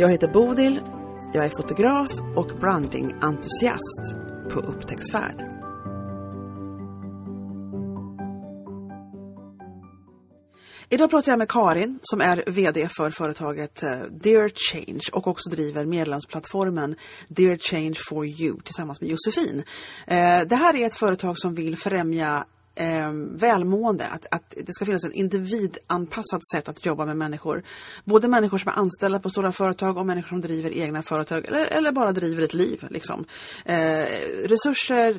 Jag heter Bodil, jag är fotograf och brandingentusiast på upptäcktsfärd. Idag pratar jag med Karin som är VD för företaget eh, Dear Change och också driver medlemsplattformen Dear Change for You tillsammans med Josefin. Eh, det här är ett företag som vill främja eh, välmående, att, att det ska finnas ett individanpassat sätt att jobba med människor. Både människor som är anställda på stora företag och människor som driver egna företag eller, eller bara driver ett liv. Liksom. Eh, resurser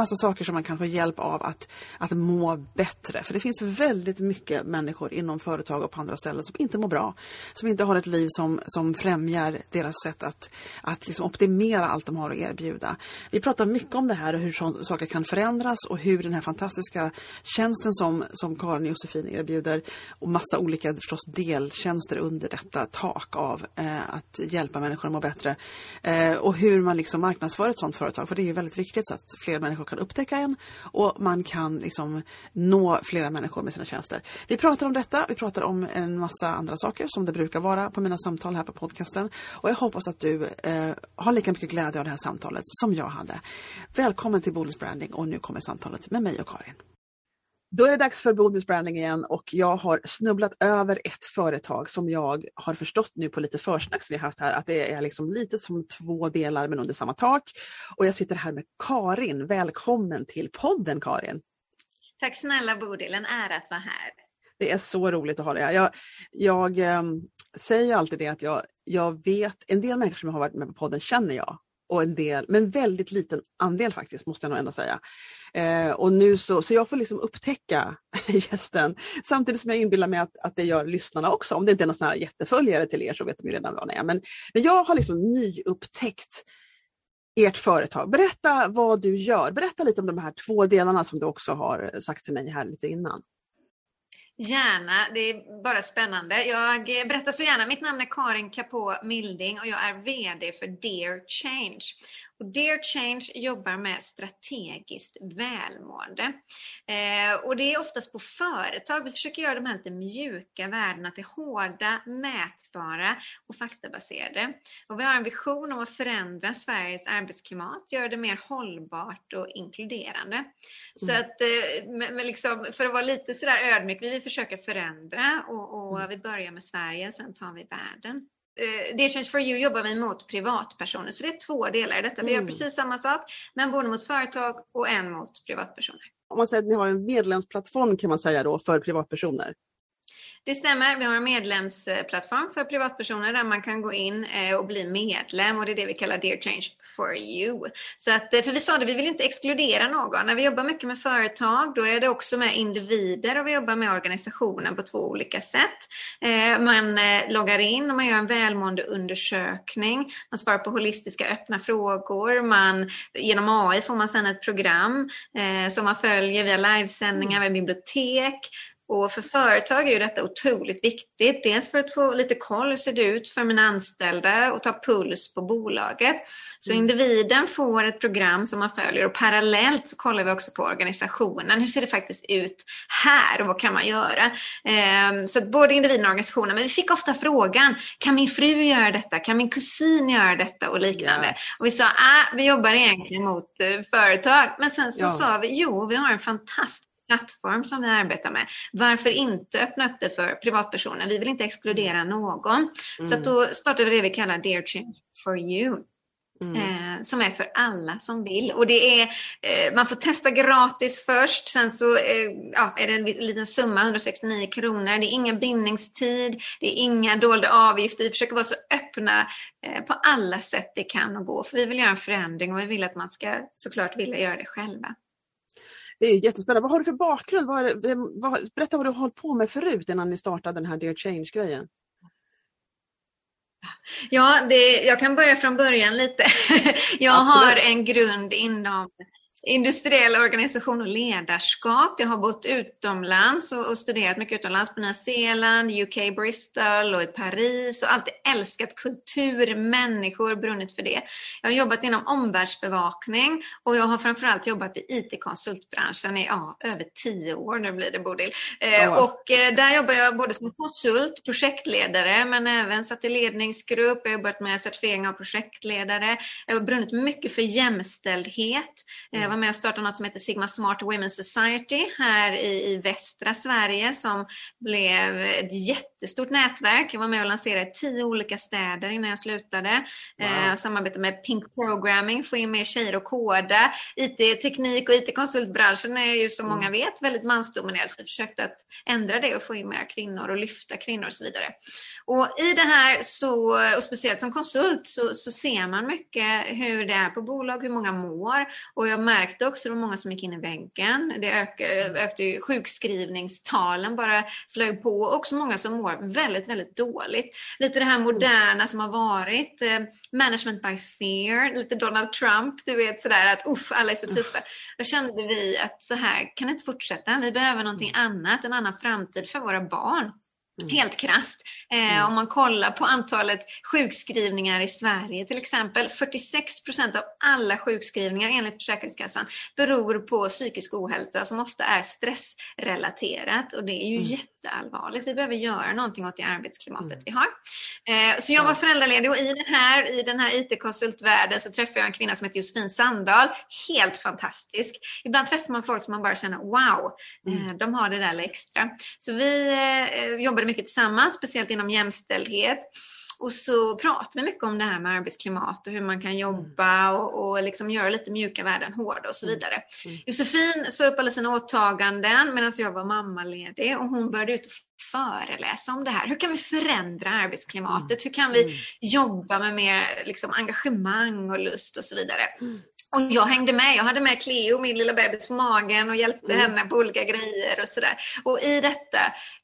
massa saker som man kan få hjälp av att, att må bättre. För det finns väldigt mycket människor inom företag och på andra ställen som inte mår bra. Som inte har ett liv som, som främjar deras sätt att, att liksom optimera allt de har att erbjuda. Vi pratar mycket om det här och hur så, saker kan förändras och hur den här fantastiska tjänsten som, som Karin och Josefin erbjuder och massa olika förstås deltjänster under detta tak av eh, att hjälpa människor att må bättre. Eh, och hur man liksom marknadsför ett sådant företag. För det är ju väldigt viktigt så att fler människor kan upptäcka en och man kan liksom nå flera människor med sina tjänster. Vi pratar om detta, vi pratar om en massa andra saker som det brukar vara på mina samtal här på podcasten. Och jag hoppas att du eh, har lika mycket glädje av det här samtalet som jag hade. Välkommen till Bodils Branding och nu kommer samtalet med mig och Karin. Då är det dags för Bodils Branding igen och jag har snubblat över ett företag som jag har förstått nu på lite försnacks vi haft här att det är liksom lite som två delar men under samma tak. Och jag sitter här med Karin. Välkommen till podden Karin! Tack snälla Bodil, en ära att vara här. Det är så roligt att ha dig här. Jag, jag eh, säger alltid det att jag, jag vet, en del människor som har varit med på podden känner jag och en del, men väldigt liten andel faktiskt måste jag nog ändå säga. Eh, och nu så, så jag får liksom upptäcka gästen samtidigt som jag inbillar mig att, att det gör lyssnarna också. Om det inte är någon sån här jätteföljare till er så vet de ju redan vad det är. Men, men jag har liksom nyupptäckt ert företag. Berätta vad du gör. Berätta lite om de här två delarna som du också har sagt till mig här lite innan. Gärna, det är bara spännande. Jag eh, berättar så gärna. Mitt namn är Karin Kapå Milding och jag är VD för Dear Change. Och Dear Change jobbar med strategiskt välmående. Eh, och det är oftast på företag. Vi försöker göra de här lite mjuka värdena till hårda, mätbara och faktabaserade. Och vi har en vision om att förändra Sveriges arbetsklimat, göra det mer hållbart och inkluderande. Mm. Så att, eh, med, med liksom, för att vara lite sådär ödmjuk, vi vill försöka förändra och, och mm. vi börjar med Sverige, sen tar vi världen eh, Dear Change for You jobbar vi mot privatpersoner, så det är två delar i detta. Vi gör mm. precis samma sak, men både mot företag och en mot privatpersoner. Om man säger att ni har en medlemsplattform kan man säga då för privatpersoner. Det stämmer. Vi har en medlemsplattform för privatpersoner där man kan gå in eh, och bli medlem och det är det vi kallar Dear Change for you. Så att, eh, för vi sa det, vi vill inte exkludera någon. När vi jobbar mycket med företag då är det också med individer och vi jobbar med organisationen på två olika sätt. Eh, man loggar in och man gör en välmående undersökning. Man svarar på holistiska öppna frågor. Man, genom AI får man sedan ett program som man följer via livesändningar, via bibliotek. Och för företag är ju detta otroligt viktigt. Dels för att få lite koll, hur ser det ut för mina anställda och ta puls på bolaget. Så mm. individen får ett program som man följer och parallellt så kollar vi också på organisationen. Hur ser det faktiskt ut här och vad kan man göra? Ehm, så att både individen och organisationen. Men vi fick ofta frågan, kan min fru göra detta? Kan min kusin göra detta? Och liknande. Yes. Och vi sa, ah, vi jobbar egentligen mot eh, företag. Men sen så ja. sa vi, jo, vi har en fantastisk plattform som vi arbetar med. Varför inte öppna upp det för privatpersoner? Vi vill inte exkludera någon. Mm. Så då startade vi det vi kallar Dear Change for you. Mm. Eh, som är för alla som vill. Och det är, eh, man får testa gratis först, sen så eh, ja, är det en liten summa, 169 kronor. Det är ingen bindningstid, det är inga dolda avgifter. Vi försöker vara så öppna eh, på alla sätt det kan och gå. För vi vill göra en förändring och vi vill att man ska såklart vilja göra det själva. Det är jättespännande. Vad har du för bakgrund? Vad det, vad, berätta vad du har hållit på med förut innan ni startade den här Dear Change-grejen. Ja, det, jag kan börja från början lite. Jag Absolut. har en grund inom industriell organisation och ledarskap. Jag har bott utomlands och, och, studerat mycket utomlands på Nya Zeeland, UK, Bristol och i Paris och alltid älskat kultur, människor, brunnit för det. Jag har jobbat inom omvärldsbevakning och jag har framförallt jobbat i IT-konsultbranschen i ja, över tio år nu blir det Bodil. Eh, oh. Och eh, där jobbar jag både som konsult, projektledare men även satt i ledningsgrupp, jag har jobbat med certifiering av projektledare. Jag har brunnit mycket för jämställdhet. Eh, var med och startade något som heter Sigma Smart Women Society här i, i västra Sverige som blev ett jättestort nätverk. Jag var med och lanserade tio olika städer innan jag slutade. Wow. Eh, samarbetade med Pink Programming, få in mer tjejer och koda. IT-teknik och IT-konsultbranschen är ju som många mm. vet väldigt mansdominerad. Så vi försökte att ändra det och få in mer kvinnor och lyfta kvinnor och så vidare. Och i det här, så, och speciellt som konsult, så, så ser man mycket hur det är på bolag, hur många mår. Och jag märkte också, det var många som gick in i väggen. Det ökade, ökade ju, sjukskrivningstalen bara flög på. Och också många som mår väldigt, väldigt dåligt. Lite det här moderna som har varit. Eh, management by fear, lite Donald Trump, du vet sådär att uff, alla är så tuffa. Då kände vi att så här kan det inte fortsätta. Vi behöver någonting annat, en annan framtid för våra barn. Mm. Helt krast. Eh, mm. Om man kollar på antalet sjukskrivningar i Sverige till exempel. 46 procent av alla sjukskrivningar enligt Försäkringskassan beror på psykisk ohälsa som ofta är stressrelaterat och det är ju mm. Jätteallvarligt. Vi behöver göra någonting åt det arbetsklimatet mm. vi har. Eh, så jag var föräldraledig och i den här, i den här IT-konsultvärlden så träffade jag en kvinna som heter Josefin Sandahl. Helt fantastisk. Ibland träffar man folk som man bara känner wow, mm. eh, de har det där extra. Så vi eh, jobbade mycket tillsammans, speciellt inom jämställdhet. Och så pratar vi mycket om det här med arbetsklimat och hur man kan jobba och, och liksom göra lite mjuka värden hårda och så mm. vidare. Mm. Josefin sa upp alla sina åtaganden medan jag var mammaledig och hon började ut och föreläsa om det här. Hur kan vi förändra arbetsklimatet? Mm. Hur kan vi mm. jobba med mer liksom, engagemang och lust och så vidare? Mm. Och jag hängde med. Jag hade med Cleo, min lilla bebis på magen och hjälpte mm. henne på olika grejer och sådär. Och i detta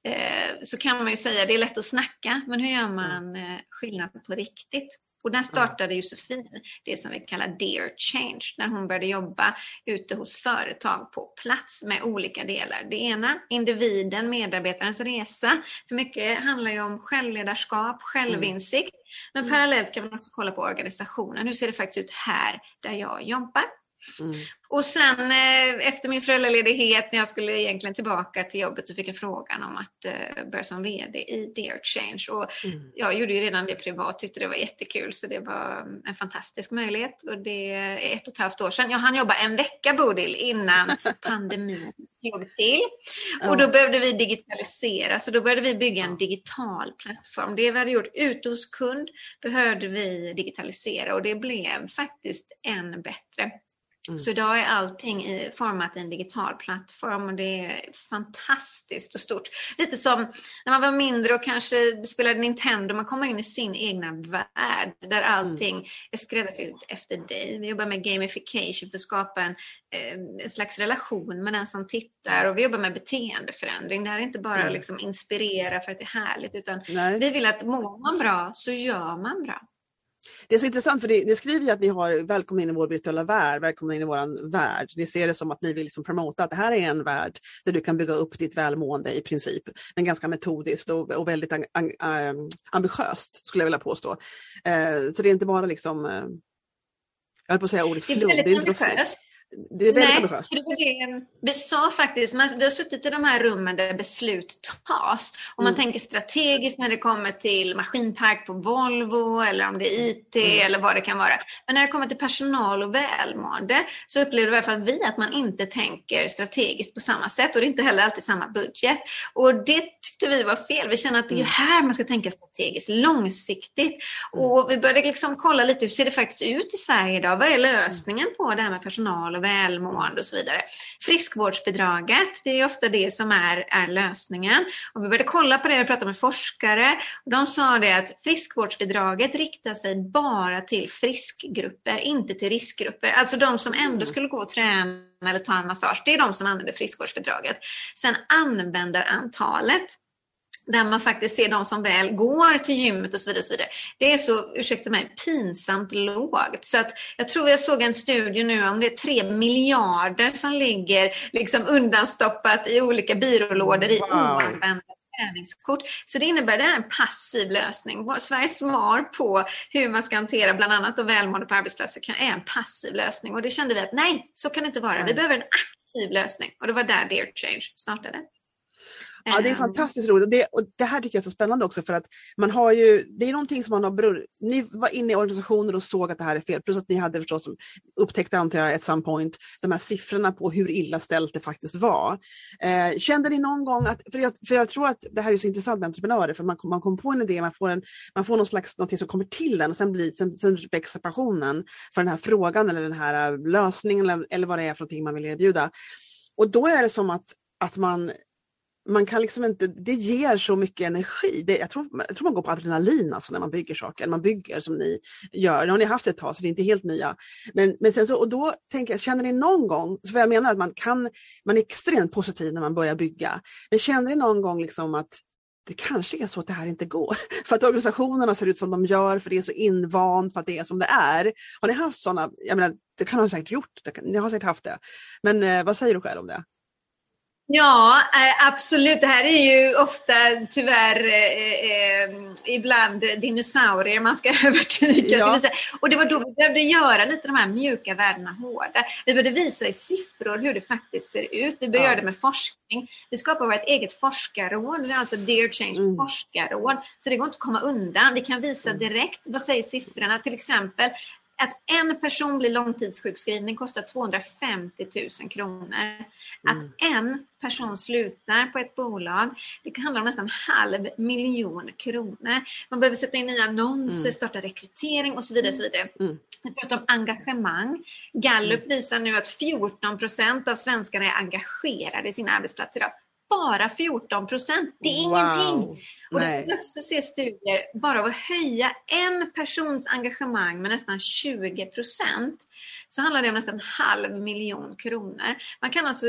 eh, så kan man ju säga, det är lätt att snacka, men hur gör man eh, skillnad på riktigt? Och där startade Josefin det som vi kallar Dear Change, när hon började jobba ute hos företag på plats med olika delar. Det ena, individen, medarbetarens resa. För mycket handlar ju om självledarskap, självinsikt. Men mm. parallellt kan man också kolla på organisationen. Hur ser det faktiskt ut här där jag jobbar? Mm. Och sen eh, efter min föräldraledighet när jag skulle egentligen tillbaka till jobbet så fick jag frågan om att eh, börja som VD i Dear Change. Och mm. Jag gjorde ju redan det privat, tyckte det var jättekul så det var en fantastisk möjlighet. Och det är ett och ett halvt år sedan. Jag hann jobba en vecka Bodil innan pandemin slog till. Och då behövde vi digitalisera så då började vi bygga en digital plattform. Det vi hade gjort ute hos kund behövde vi digitalisera och det blev faktiskt än bättre. Mm. Så idag är allting i, format i en digital plattform och det är fantastiskt och stort. Lite som när man var mindre och kanske spelade Nintendo, man kommer in i sin egna värld där mm. allting mm. är skräddarsytt efter dig. Vi jobbar med gamification för att skapa en, eh, en slags relation med den som tittar och vi jobbar med beteendeförändring. Det här är inte bara mm. att liksom inspirera för att det är härligt utan Nej. vi vill att mår man bra så gör man bra. Det är så intressant för det, det skriver ju att ni har välkomna in i vår virtuella värld, välkomna in i vår värld. Ni ser det som att ni vill liksom promota att det här är en värld där du kan bygga upp ditt välmående i princip. Men ganska metodiskt och, och väldigt an, an, an, ambitiöst skulle jag vilja påstå. Eh, så det är inte bara liksom, eh, jag höll på att säga ordet flum. Det är väldigt ambitiöst. Det är väldigt ambitiöst. Vi sa faktiskt, man, vi har suttit i de här rummen där beslut tas. Om man mm. tänker strategiskt när det kommer till maskinpark på Volvo eller om det är IT mm. eller vad det kan vara. Men när det kommer till personal och välmående så upplever i alla fall vi att man inte tänker strategiskt på samma sätt och det är inte heller alltid samma budget. Och det tyckte vi var fel. Vi känner att det är mm. här man ska tänka strategiskt, långsiktigt. Mm. Och vi började liksom kolla lite hur ser det faktiskt ut i Sverige idag? Vad är lösningen på det här med personal och välmående och så vidare. Friskvårdsbidraget, det är ofta det som är, är lösningen. Och vi började kolla på det, och prata med forskare och de sa det att friskvårdsbidraget riktar sig bara till friskgrupper, inte till riskgrupper. Alltså de som ändå mm. skulle gå och träna eller ta en massage, det är de som använder friskvårdsbidraget. Sen användarantalet där man faktiskt ser de som väl går till gymmet och så vidare. Och så vidare. Det är så, ursäkta mig, pinsamt lågt. Så att jag tror jag såg en studie nu om det är tre miljarder som ligger liksom undanstoppat i olika byrålådor i oanvända träningskort. Så det innebär det är en passiv lösning. Sveriges svar på hur man ska hantera bland annat välmående på arbetsplatser är en passiv lösning. Och det kände vi att nej, så kan det inte vara. Vi behöver en aktiv lösning. Och det var där Dear Change startade. Ja, det är ehm. fantastiskt roligt. Det, och det här tycker jag är så spännande också för att man har ju, det är någonting som man har beror, Ni var inne i organisationer och såg att det här är fel, plus att ni hade förstås upptäckt, antar jag, at some point, de här siffrorna på hur illa ställt det faktiskt var. Eh, kände ni någon gång att, för jag, för jag tror att det här är så intressant med entreprenörer, för man, man kommer på en idé, man får, en, man får någon slags, någonting som kommer till en och sen, blir, sen, sen växer passionen för den här frågan eller den här äh, lösningen eller, eller vad det är för någonting man vill erbjuda. Och då är det som att, att man man kan liksom inte, det ger så mycket energi. Det, jag, tror, jag tror man går på adrenalin alltså när man bygger saker, man bygger som ni gör. Nu har ni haft ett tag så det är inte helt nya. Men, men sen så, och då tänker jag, känner ni någon gång, för jag menar att man kan, man är extremt positiv när man börjar bygga, men känner ni någon gång liksom att det kanske är så att det här inte går. För att organisationerna ser ut som de gör, för det är så invant, för att det är som det är. Har ni haft sådana, jag menar, det kan ni säkert gjort, ni har säkert haft det. Men eh, vad säger du själv om det? Ja, eh, absolut. Det här är ju ofta tyvärr eh, eh, ibland dinosaurier man ska övertyga. Ja. Och det var då vi behövde göra lite de här mjuka värdena hårda. Vi behövde visa i siffror hur det faktiskt ser ut. Vi behövde ja. göra det med forskning. Vi skapar vårt eget forskarråd. Vi har alltså Dear Change mm. forskarråd. Så det går inte att komma undan. Vi kan visa mm. direkt, vad säger siffrorna? Till exempel att en person blir långtidssjukskriven kostar 250 000 kronor. Att mm. en person slutar på ett bolag, det handlar om nästan halv miljon kronor. Man behöver sätta in nya annonser, mm. starta rekrytering och så vidare. Och så vidare. Mm. Vi pratar om engagemang. Gallup mm. visar nu att 14 procent av svenskarna är engagerade i sina arbetsplatser idag bara 14 procent. Det är wow. ingenting. Och Nej. det också se studier, bara av att höja en persons engagemang med nästan 20 procent så handlar det om nästan en halv miljon kronor. Man kan alltså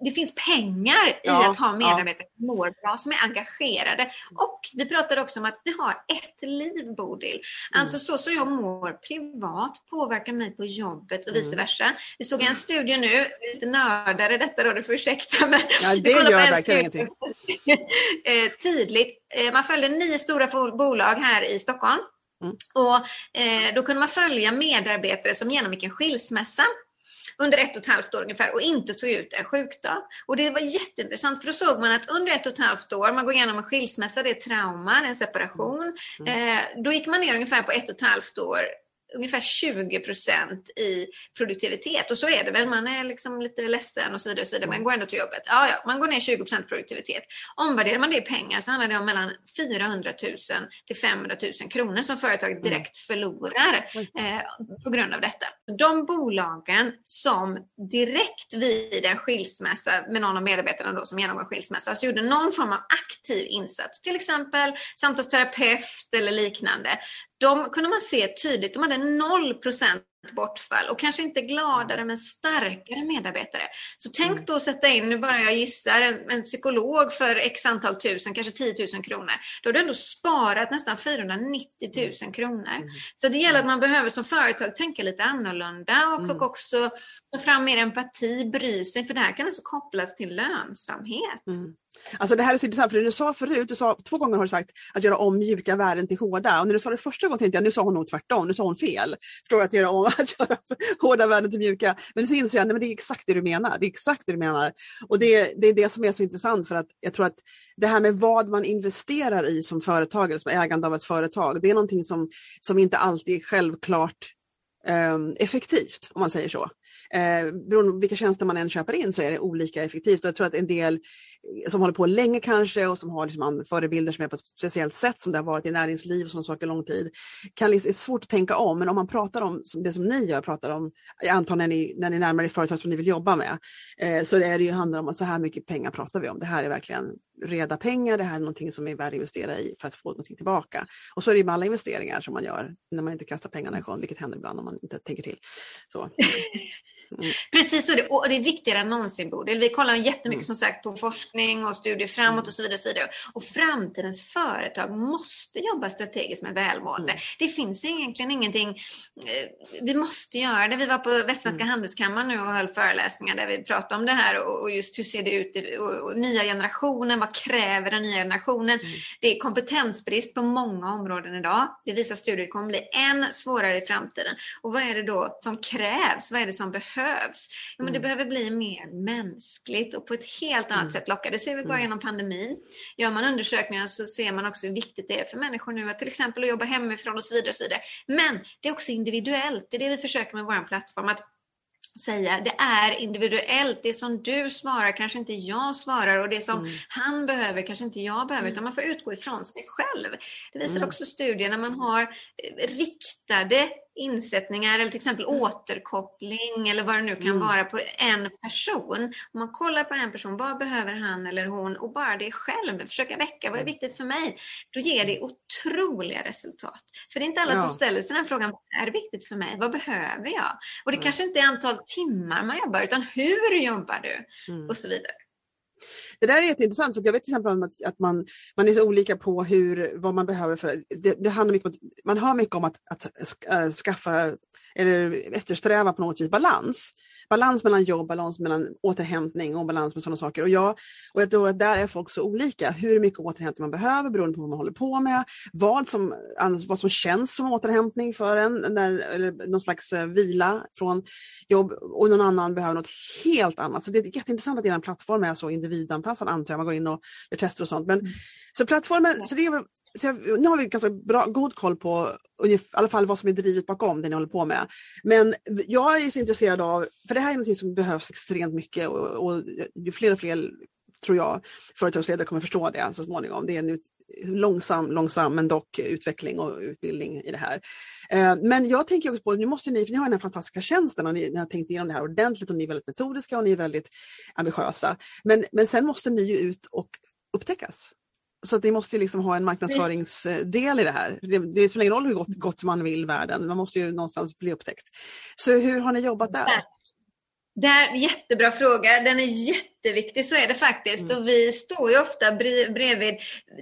det finns pengar ja, i att ha medarbetare som mår bra, som är engagerade. Och vi pratade också om att vi har ett liv, Bodil. Mm. Alltså så som jag mår privat påverkar mig på jobbet och vice mm. versa. Vi såg en studie nu, lite nördare detta då, du får ursäkta mig. Ja, det gör verkligen ingenting. Eh, tydligt. Eh, man följde nio stora bolag här i Stockholm. Mm. Och eh, Då kunde man följa medarbetare som genomgick en skilsmässa under ett och ett halvt år ungefär och inte tog ut en sjukdag. Och det var jätteintressant för då såg man att under ett och ett halvt år, man går igenom en skilsmässa, det är trauma, en separation. Mm. Eh, då gick man ner ungefär på ett och ett halvt år ungefär 20 procent i produktivitet. Och så är det väl, man är liksom lite ledsen och så vidare. Och så vidare. Man går ändå till jobbet. Ja, ja, man går ner 20 procent produktivitet. Omvärderar man det i pengar så handlar det om mellan 400 000 till 500 000 kronor som företaget mm. direkt förlorar eh, på grund av detta. De bolagen som direkt vid en skilsmässa med någon av medarbetarna då som genomgår skilsmässa, alltså gjorde någon form av aktiv insats, till exempel samtalsterapeut eller liknande, de kunde man se tydligt, de hade 0 bortfall och kanske inte gladare men starkare medarbetare. Så tänk mm. då att sätta in, nu bara jag gissar, en, en, psykolog för x antal tusen, kanske 10 000 kronor. Då har du ändå sparat nästan 490 000 mm. kronor. Mm. Så det gäller att man behöver som företag tänka lite annorlunda och, mm. och också ta fram mer empati, bry sig, för det här kan också kopplas till lönsamhet. Mm. Alltså det här är så intressant, för du sa förut, du sa, två gånger har du sagt att göra om mjuka värden till hårda. Och när du sa det första gången tänkte jag, nu sa hon nog tvärtom, nu sa hon fel. Förstår att göra om, att göra hårda värden till mjuka. Men så inser jag, att det är exakt det du menar. Det är exakt det du menar. Och det, det är det som är så intressant för att jag tror att det här med vad man investerar i som företagare, som ägande av ett företag, det är någonting som, som inte alltid är självklart ehm, effektivt, om man säger så. Eh, beroende på vilka tjänster man än köper in så är det olika effektivt. Och jag tror att en del som håller på länge kanske och som har liksom förebilder som är på ett speciellt sätt som det har varit i näringsliv och sådana saker lång tid. Kan, liksom, det är svårt att tänka om men om man pratar om det som ni gör, pratar om, jag antar när ni, när ni närmar er företag som ni vill jobba med, eh, så är det ju, handlar om att så här mycket pengar pratar vi om. Det här är verkligen reda pengar, det här är någonting som är värt att investera i för att få någonting tillbaka. Och så är det med alla investeringar som man gör när man inte kastar pengarna i sjön, vilket händer ibland om man inte tänker till. Så. Mm. Precis, och det, och det är viktigare än någonsin Bodil. Vi kollar jättemycket mm. som sagt på forskning och studier framåt mm. och så vidare. Och, så vidare. och framtidens företag måste jobba strategiskt med välmående. Mm. Det finns egentligen ingenting, eh, vi måste göra det. Vi var på Västsvenska mm. handelskammaren nu och höll föreläsningar där vi pratade om det här och, och just hur ser det ut och, och, nya generationen, vad kräver den nya generationen? Mm. Det är kompetensbrist på många områden idag. Det visar studier, kommer bli än svårare i framtiden. Och vad är det då som krävs? Vad är det som behövs? Behövs. Ja, men det mm. behöver bli mer mänskligt och på ett helt annat mm. sätt locka. Det ser vi bara mm. genom pandemin. Gör man undersökningar så ser man också hur viktigt det är för människor nu att till exempel jobba hemifrån och så vidare. Och så vidare. Men det är också individuellt. Det är det vi försöker med vår plattform. Att säga, det är individuellt. Det som du svarar kanske inte jag svarar och det som mm. han behöver kanske inte jag behöver, mm. utan man får utgå ifrån sig själv. Det visar mm. också studier när man har eh, riktade insättningar eller till exempel mm. återkoppling eller vad det nu kan mm. vara på en person. Om man kollar på en person, vad behöver han eller hon och bara det själv, försöka väcka, vad är mm. viktigt för mig? Då ger det otroliga resultat. För det är inte alla ja. som ställer sig den frågan, vad är viktigt för mig? Vad behöver jag? Och det mm. kanske inte är antal timmar man jobbar utan hur jobbar du? Mm. Och så vidare. Det där är jätteintressant för jag vet till exempel att, att man, man är så olika på hur, vad man behöver. för det, det handlar mycket om, Man hör mycket om att, att äh, skaffa eller eftersträva på något vis balans balans mellan jobb, balans mellan återhämtning och balans med sådana saker. Och jag, och jag tror att där är folk så olika, hur mycket återhämtning man behöver beroende på vad man håller på med, vad som, vad som känns som återhämtning för en, när, eller någon slags eh, vila från jobb och någon annan behöver något helt annat. Så det är jätteintressant att er plattform är så individanpassad antar jag, man går in och gör tester och sånt. Men, mm. Så plattformen, så det är så jag, nu har vi ganska bra, god koll på i alla fall vad som är drivet bakom det ni håller på med. Men jag är så intresserad av, för det här är något som behövs extremt mycket och, och ju fler och fler tror jag företagsledare kommer förstå det så småningom. Det är en långsam, långsam men dock utveckling och utbildning i det här. Eh, men jag tänker också på, nu måste ni, för ni har den här fantastiska tjänsten och ni, ni har tänkt igenom det här ordentligt och ni är väldigt metodiska och ni är väldigt ambitiösa. Men, men sen måste ni ju ut och upptäckas. Så att ni måste liksom ha en marknadsföringsdel i det här. Det, det spelar ingen roll hur gott, gott man vill världen, man måste ju någonstans bli upptäckt. Så hur har ni jobbat där? Det är jättebra fråga. Den är jätte jätteviktig, så är det faktiskt. Mm. Och vi står ju ofta bredvid,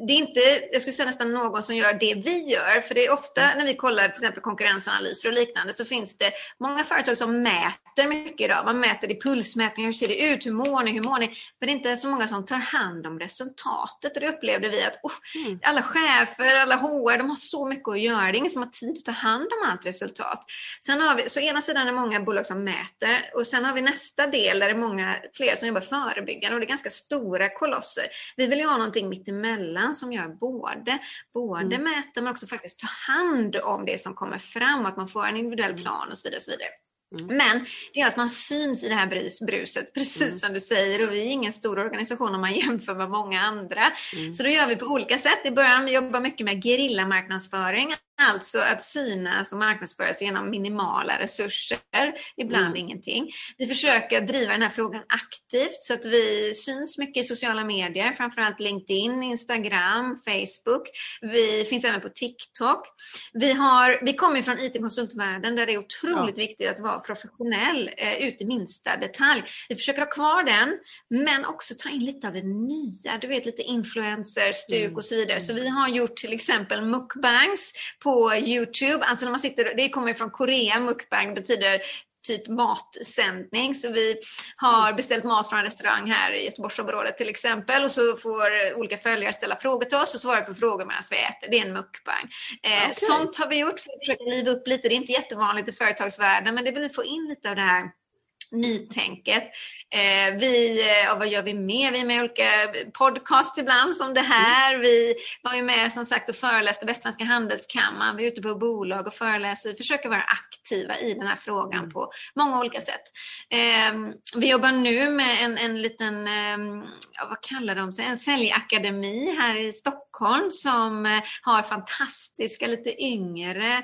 det är inte, jag skulle säga nästan någon som gör det vi gör. För det är ofta mm. när vi kollar till exempel konkurrensanalyser och liknande så finns det många företag som mäter mycket idag. Man mäter i pulsmätningar, hur ser det ut, hur mår ni, hur mår ni? Men det är inte så många som tar hand om resultatet. Och det upplevde vi att oh, mm. alla chefer, alla HR, de har så mycket att göra. Det är ingen som har tid att ta hand om allt resultat. Sen har vi, så ena sidan är det många bolag som mäter och sen har vi nästa del där det är många fler som jobbar för förebyggande och det är ganska stora kolosser. Vi vill ju ha någonting mittemellan som gör både, både mm. mäta men också faktiskt ta hand om det som kommer fram, att man får en individuell plan och så vidare. Och så vidare. Mm. Men det gör att man syns i det här brus, bruset, precis mm. som du säger. Och vi är ingen stor organisation om man jämför med många andra. Mm. Så då gör vi på olika sätt. I början vi jobbar mycket med gerillamarknadsföring. Alltså att synas och marknadsföras genom minimala resurser, ibland mm. ingenting. Vi försöker driva den här frågan aktivt så att vi syns mycket i sociala medier, framförallt LinkedIn, Instagram, Facebook. Vi finns även på TikTok. Vi, har, vi kommer från IT-konsultvärlden där det är otroligt ja. viktigt att vara professionell eh, ut i minsta detalj. Vi försöker ha kvar den, men också ta in lite av det nya. Du vet lite influencer, stuk mm. och så vidare. Så vi har gjort till exempel mukbangs på Youtube. Alltså när man sitter, det kommer från Korea, mukbang betyder typ matsändning. Så vi har beställt mat från en restaurang här i Göteborgsområdet till exempel och så får olika följare ställa frågor till oss och svara på frågor medan vi äter. Det är en mukbang. Eh, okay. Sånt har vi gjort för att försöka liva upp lite. Det är inte jättevanligt i företagsvärlden men det vill vi få in lite av det här nytänket. Eh, vi, ja, vad gör vi mer? Vi är med i olika podcast ibland som det här. Vi var ju med som sagt och föreläste Västsvenska handelskammaren. Vi är ute på bolag och föreläser. Vi försöker vara aktiva i den här frågan mm. på många olika sätt. Eh, vi jobbar nu med en, en liten, eh, vad kallar de sig, en säljakademi här i Stockholm Stockholm som eh, har fantastiska, lite yngre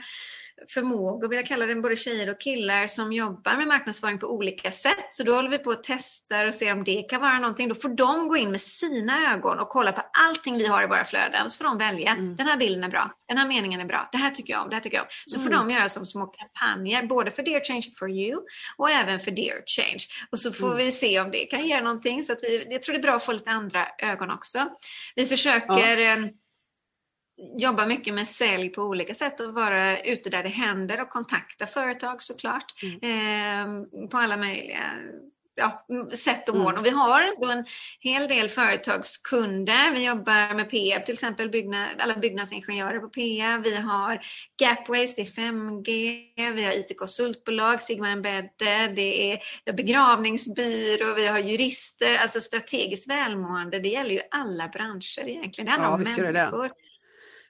förmågor, vill jag kalla det, både tjejer och killar som jobbar med marknadsföring på olika sätt. Så då håller vi på att testa och se om det kan vara någonting. Då får de gå in med sina ögon och kolla på allting vi har i våra flöden. Så får de välja. Mm. Den här bilden är bra. Den här meningen är bra. Det här tycker jag om. Det här tycker jag om. Så får mm. de göra som små kampanjer, både för Dear Change for You och även för Dear Change. Och så får mm. vi se om det kan ge någonting. Så att vi, jag tror det är bra att få lite andra ögon också. Vi försöker ja eh, jobba mycket med sälj på olika sätt och vara ute där det händer och kontakta företag såklart. Mm. Eh, på alla möjliga ja, sätt och mån. Mm. Och vi har ändå en hel del företagskunder. Vi jobbar med Peab till exempel, byggnad, alla byggnadsingenjörer på Peab. Vi har Gapways, det är 5G. Vi har IT-konsultbolag, Sigma Embedded. Det är begravningsbyrå, vi har jurister. Alltså strategiskt välmående, det gäller ju alla branscher egentligen. Det handlar ja, om människor.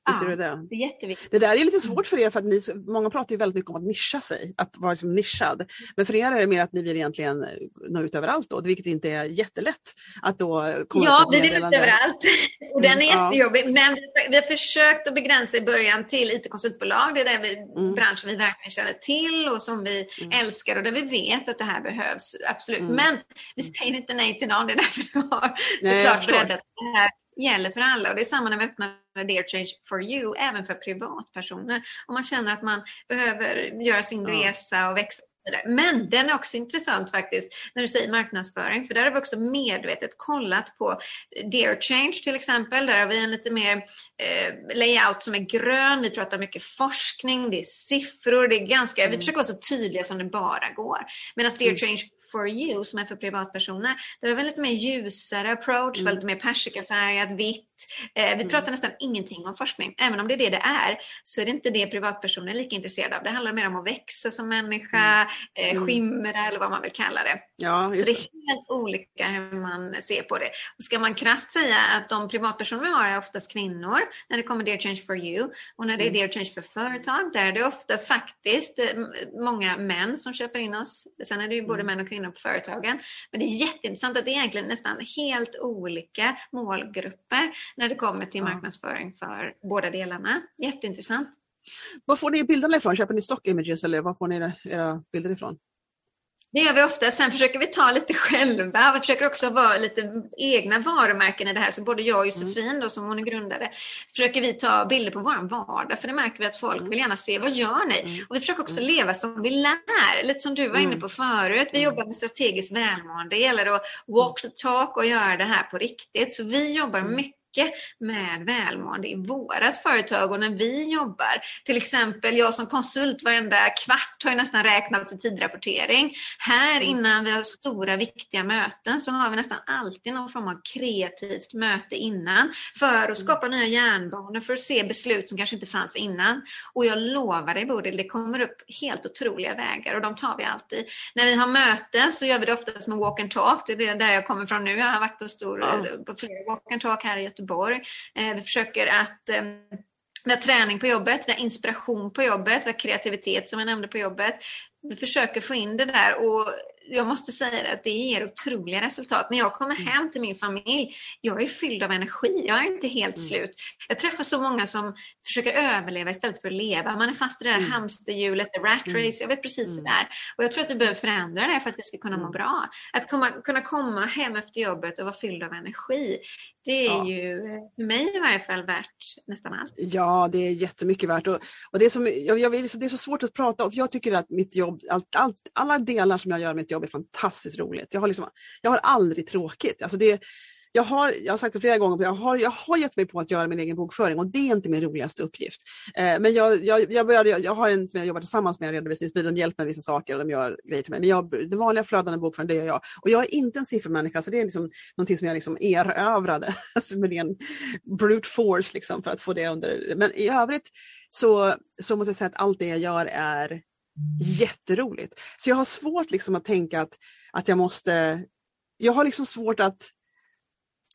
Visst är det det? Det är jätteviktigt. Det där är lite svårt för er för att ni, många pratar ju väldigt mycket om att nischa sig, att vara liksom nischad. Men för er är det mer att ni vill egentligen nå ut överallt då, vilket inte är jättelätt. Att då komma ja, vi vill ut överallt. Och den är mm, jättejobbig. Ja. Men vi, har försökt att begränsa i början till IT-konsultbolag. Det är den vi, mm. branschen vi verkligen känner till och som vi mm. älskar och där vi vet att det här behövs. Absolut. Mm. Men vi säger inte nej till någon. Det är därför vi har såklart breddat det här gäller för alla och det är samma när vi öppnar Dear Change for You, även för privatpersoner. Om man känner att man behöver göra sin ja. resa och växa men den är också intressant faktiskt när du säger marknadsföring, för där har vi också medvetet kollat på Dear Change till exempel. Där har vi en lite mer eh, layout som är grön. Vi pratar mycket forskning, det är siffror, det är ganska, mm. vi försöker vara så tydliga som det bara går. Medan Dear mm. Change for you som är för privatpersoner. Där är lite mer ljusare approach, mm. lite mer persikafärgat, vitt. Eh, vi mm. pratar nästan ingenting om forskning. Även om det är det det är, så är det inte det privatpersoner är lika intresserade av. Det handlar mer om att växa som människa, mm. eh, skimra eller vad man vill kalla det. Ja, så det är helt olika hur man ser på det. Och ska man krasst säga att de privatpersoner vi har är oftast kvinnor när det kommer Dear Change for You. Och när det är mm. Dear Change för företag, där är det oftast faktiskt eh, många män som köper in oss. Sen är det ju både mm. män och kvinnor på företagen. Men det är jätteintressant att det är egentligen nästan helt olika målgrupper när det kommer till marknadsföring för båda delarna. Jätteintressant. Var får ni bilderna ifrån? Köper ni stock images eller var får ni era bilder ifrån? Det gör vi ofta. Sen försöker vi ta lite själva. Vi försöker också vara lite egna varumärken i det här. Så både jag och Josefin, mm. då, som hon är grundare, försöker vi ta bilder på vår vardag. För det märker vi att folk mm. vill gärna se. Vad gör ni? Mm. Och vi försöker också mm. leva som vi lär. Lite som du var inne mm. på förut. Vi mm. jobbar med strategiskt välmående. Det gäller att walk the talk och göra det här på riktigt. Så vi jobbar mycket mycket med välmående i vårt företag och när vi jobbar. Till exempel jag som konsult varenda kvart har ju nästan räknat till tidrapportering. Här mm. innan vi har stora viktiga möten så har vi nästan alltid någon form av kreativt möte innan för att mm. skapa nya järnbanor, för att se beslut som kanske inte fanns innan. Och jag lovar dig Bodil, det kommer upp helt otroliga vägar och de tar vi alltid. När vi har möten så gör vi det oftast med walk and talk. Det är där jag kommer från nu. Jag har varit på, stor, på flera walk and talk här i Göteborg Göteborg. Eh, vi försöker att eh, vi har träning på jobbet, vi har inspiration på jobbet, vi har kreativitet som jag nämnde på jobbet. Vi försöker få in det där och jag måste säga att det ger otroliga resultat. När jag kommer mm. hem till min familj, jag är fylld av energi. Jag är inte helt mm. slut. Jag träffar så många som försöker överleva istället för att leva. Man är fast i det där mm. hamsterhjulet, the rat mm. race. Jag vet precis hur det är. Och jag tror att vi behöver förändra det för att vi ska kunna må mm. bra. Att komma, kunna komma hem efter jobbet och vara fylld av energi. Det är ja. ju för mig i varje fall värt nästan allt. Ja, det är jättemycket värt. Och, och det, är som, jag, jag, det är så svårt att prata om, jag tycker att mitt jobb, allt, allt, alla delar som jag gör i mitt jobb är fantastiskt roligt. Jag har, liksom, jag har aldrig tråkigt. Alltså det, jag har, jag har sagt det flera gånger, jag har, jag har gett mig på att göra min egen bokföring och det är inte min roligaste uppgift. Eh, men jag, jag, jag, började, jag har en som jag jobbar tillsammans med, en redovisningsbyrå, de hjälper mig med vissa saker och de gör grejer till mig. Men jag, den vanliga flödande bokföringen, det gör jag. Och jag är inte en siffermänniska så det är liksom någonting som jag liksom erövrade alltså med en brute force liksom, för att få det under. Men i övrigt så, så måste jag säga att allt det jag gör är jätteroligt. Så jag har svårt liksom att tänka att, att jag måste jag har liksom svårt att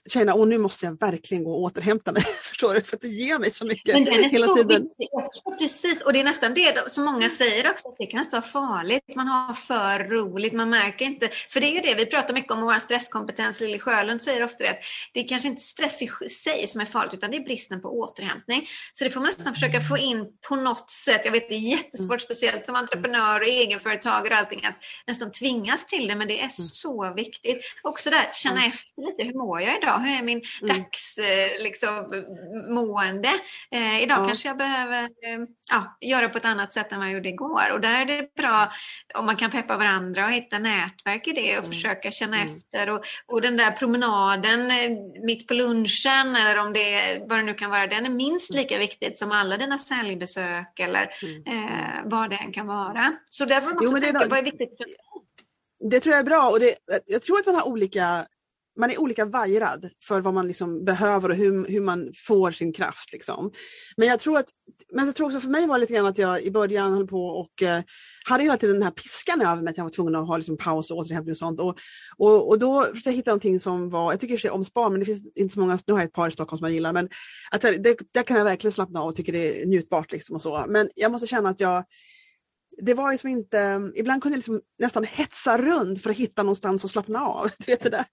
känna, att nu måste jag verkligen gå och återhämta mig. förstår du, för att det ger mig så mycket Men den är hela så tiden. viktig. Jag förstår precis, och det är nästan det som många säger också, att det kan nästan vara farligt. Man har för roligt, man märker inte. För det är ju det, vi pratar mycket om vår stresskompetens. Lille Sjölund säger ofta det, att det är kanske inte stress i sig som är farligt, utan det är bristen på återhämtning. Så det får man nästan försöka få in på något sätt. Jag vet det är jättesvårt, Mm. speciellt som entreprenör och egenföretagare och allting, att nästan tvingas till det, men det är så viktigt. Också där, känna Mm. efter lite, hur mår jag idag? Hur är min Mm. dags eh, liksom, mående? Eh, idag Ja. kanske jag behöver eh, ja, göra på ett annat sätt än vad jag gjorde igår. Och där är det bra om man kan peppa varandra och hitta nätverk i det och Mm. försöka känna Mm. efter. Och, och den där promenaden eh, mitt på lunchen eller om det vad det nu kan vara, den är minst lika viktigt som alla dina säljbesök eller Mm. eh, vad det än kan vara. Så där får man Jo, också är tänka, vad är viktigt för Det tror jag är bra och det, jag tror att man har olika man är olika vajrad för vad man liksom behöver och hur, hur man får sin kraft. Liksom. Men jag tror att, men jag tror också för mig var det lite grann att jag i början höll på och eh, hade hela tiden den här piskan över mig att jag var tvungen att ha liksom, paus och återhämtning och sånt. Och, och, och då försökte jag hitta någonting som var, jag tycker i och för sig om spa men det finns inte så många, nu har jag ett par i Stockholm som jag gillar men att det, det, där kan jag verkligen slappna av och tycker det är njutbart liksom och så. Men jag måste känna att jag det var liksom inte, ibland kunde jag liksom nästan hetsa runt för att hitta någonstans att slappna av. Du vet det där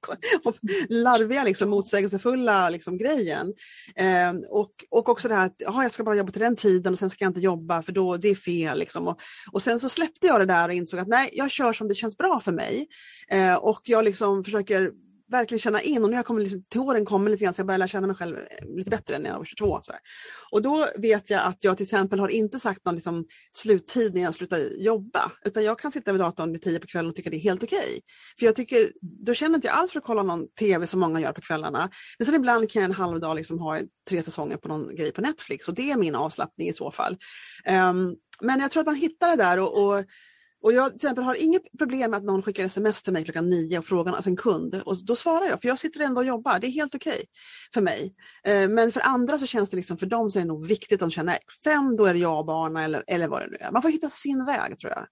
larviga, liksom, motsägelsefulla liksom, grejen. Eh, och, och också det här att aha, jag ska bara jobba till den tiden och sen ska jag inte jobba för då det är fel. Liksom. Och, och sen så släppte jag det där och insåg att nej, jag kör som det känns bra för mig. Eh, och jag liksom försöker verkligen känna in och nu har jag kommit liksom, till åren kommer lite grann så jag börjar lära känna mig själv eh, lite bättre än när jag var 22. Så Och då vet jag att jag till exempel har inte sagt någon liksom, sluttid när jag slutar jobba utan jag kan sitta vid datorn vid tio på kvällen och tycka det är helt okej. Okay. För jag tycker, då känner inte jag alls för att kolla någon tv som många gör på kvällarna. Men sen ibland kan jag en halv dag liksom ha tre säsonger på någon grej på Netflix och det är min avslappning i så fall. Um, men jag tror att man hittar det där och, och och jag till exempel har inget problem med att någon skickar sms till mig klockan nio och frågar, alltså en kund, och då svarar jag för jag sitter ändå och jobbar. Det är helt okej okay för mig. Eh, men för andra så känns det liksom, för dem så är det nog viktigt att de känner fem, då är det jag och barnen eller, eller vad det nu är. Man får hitta sin väg tror jag.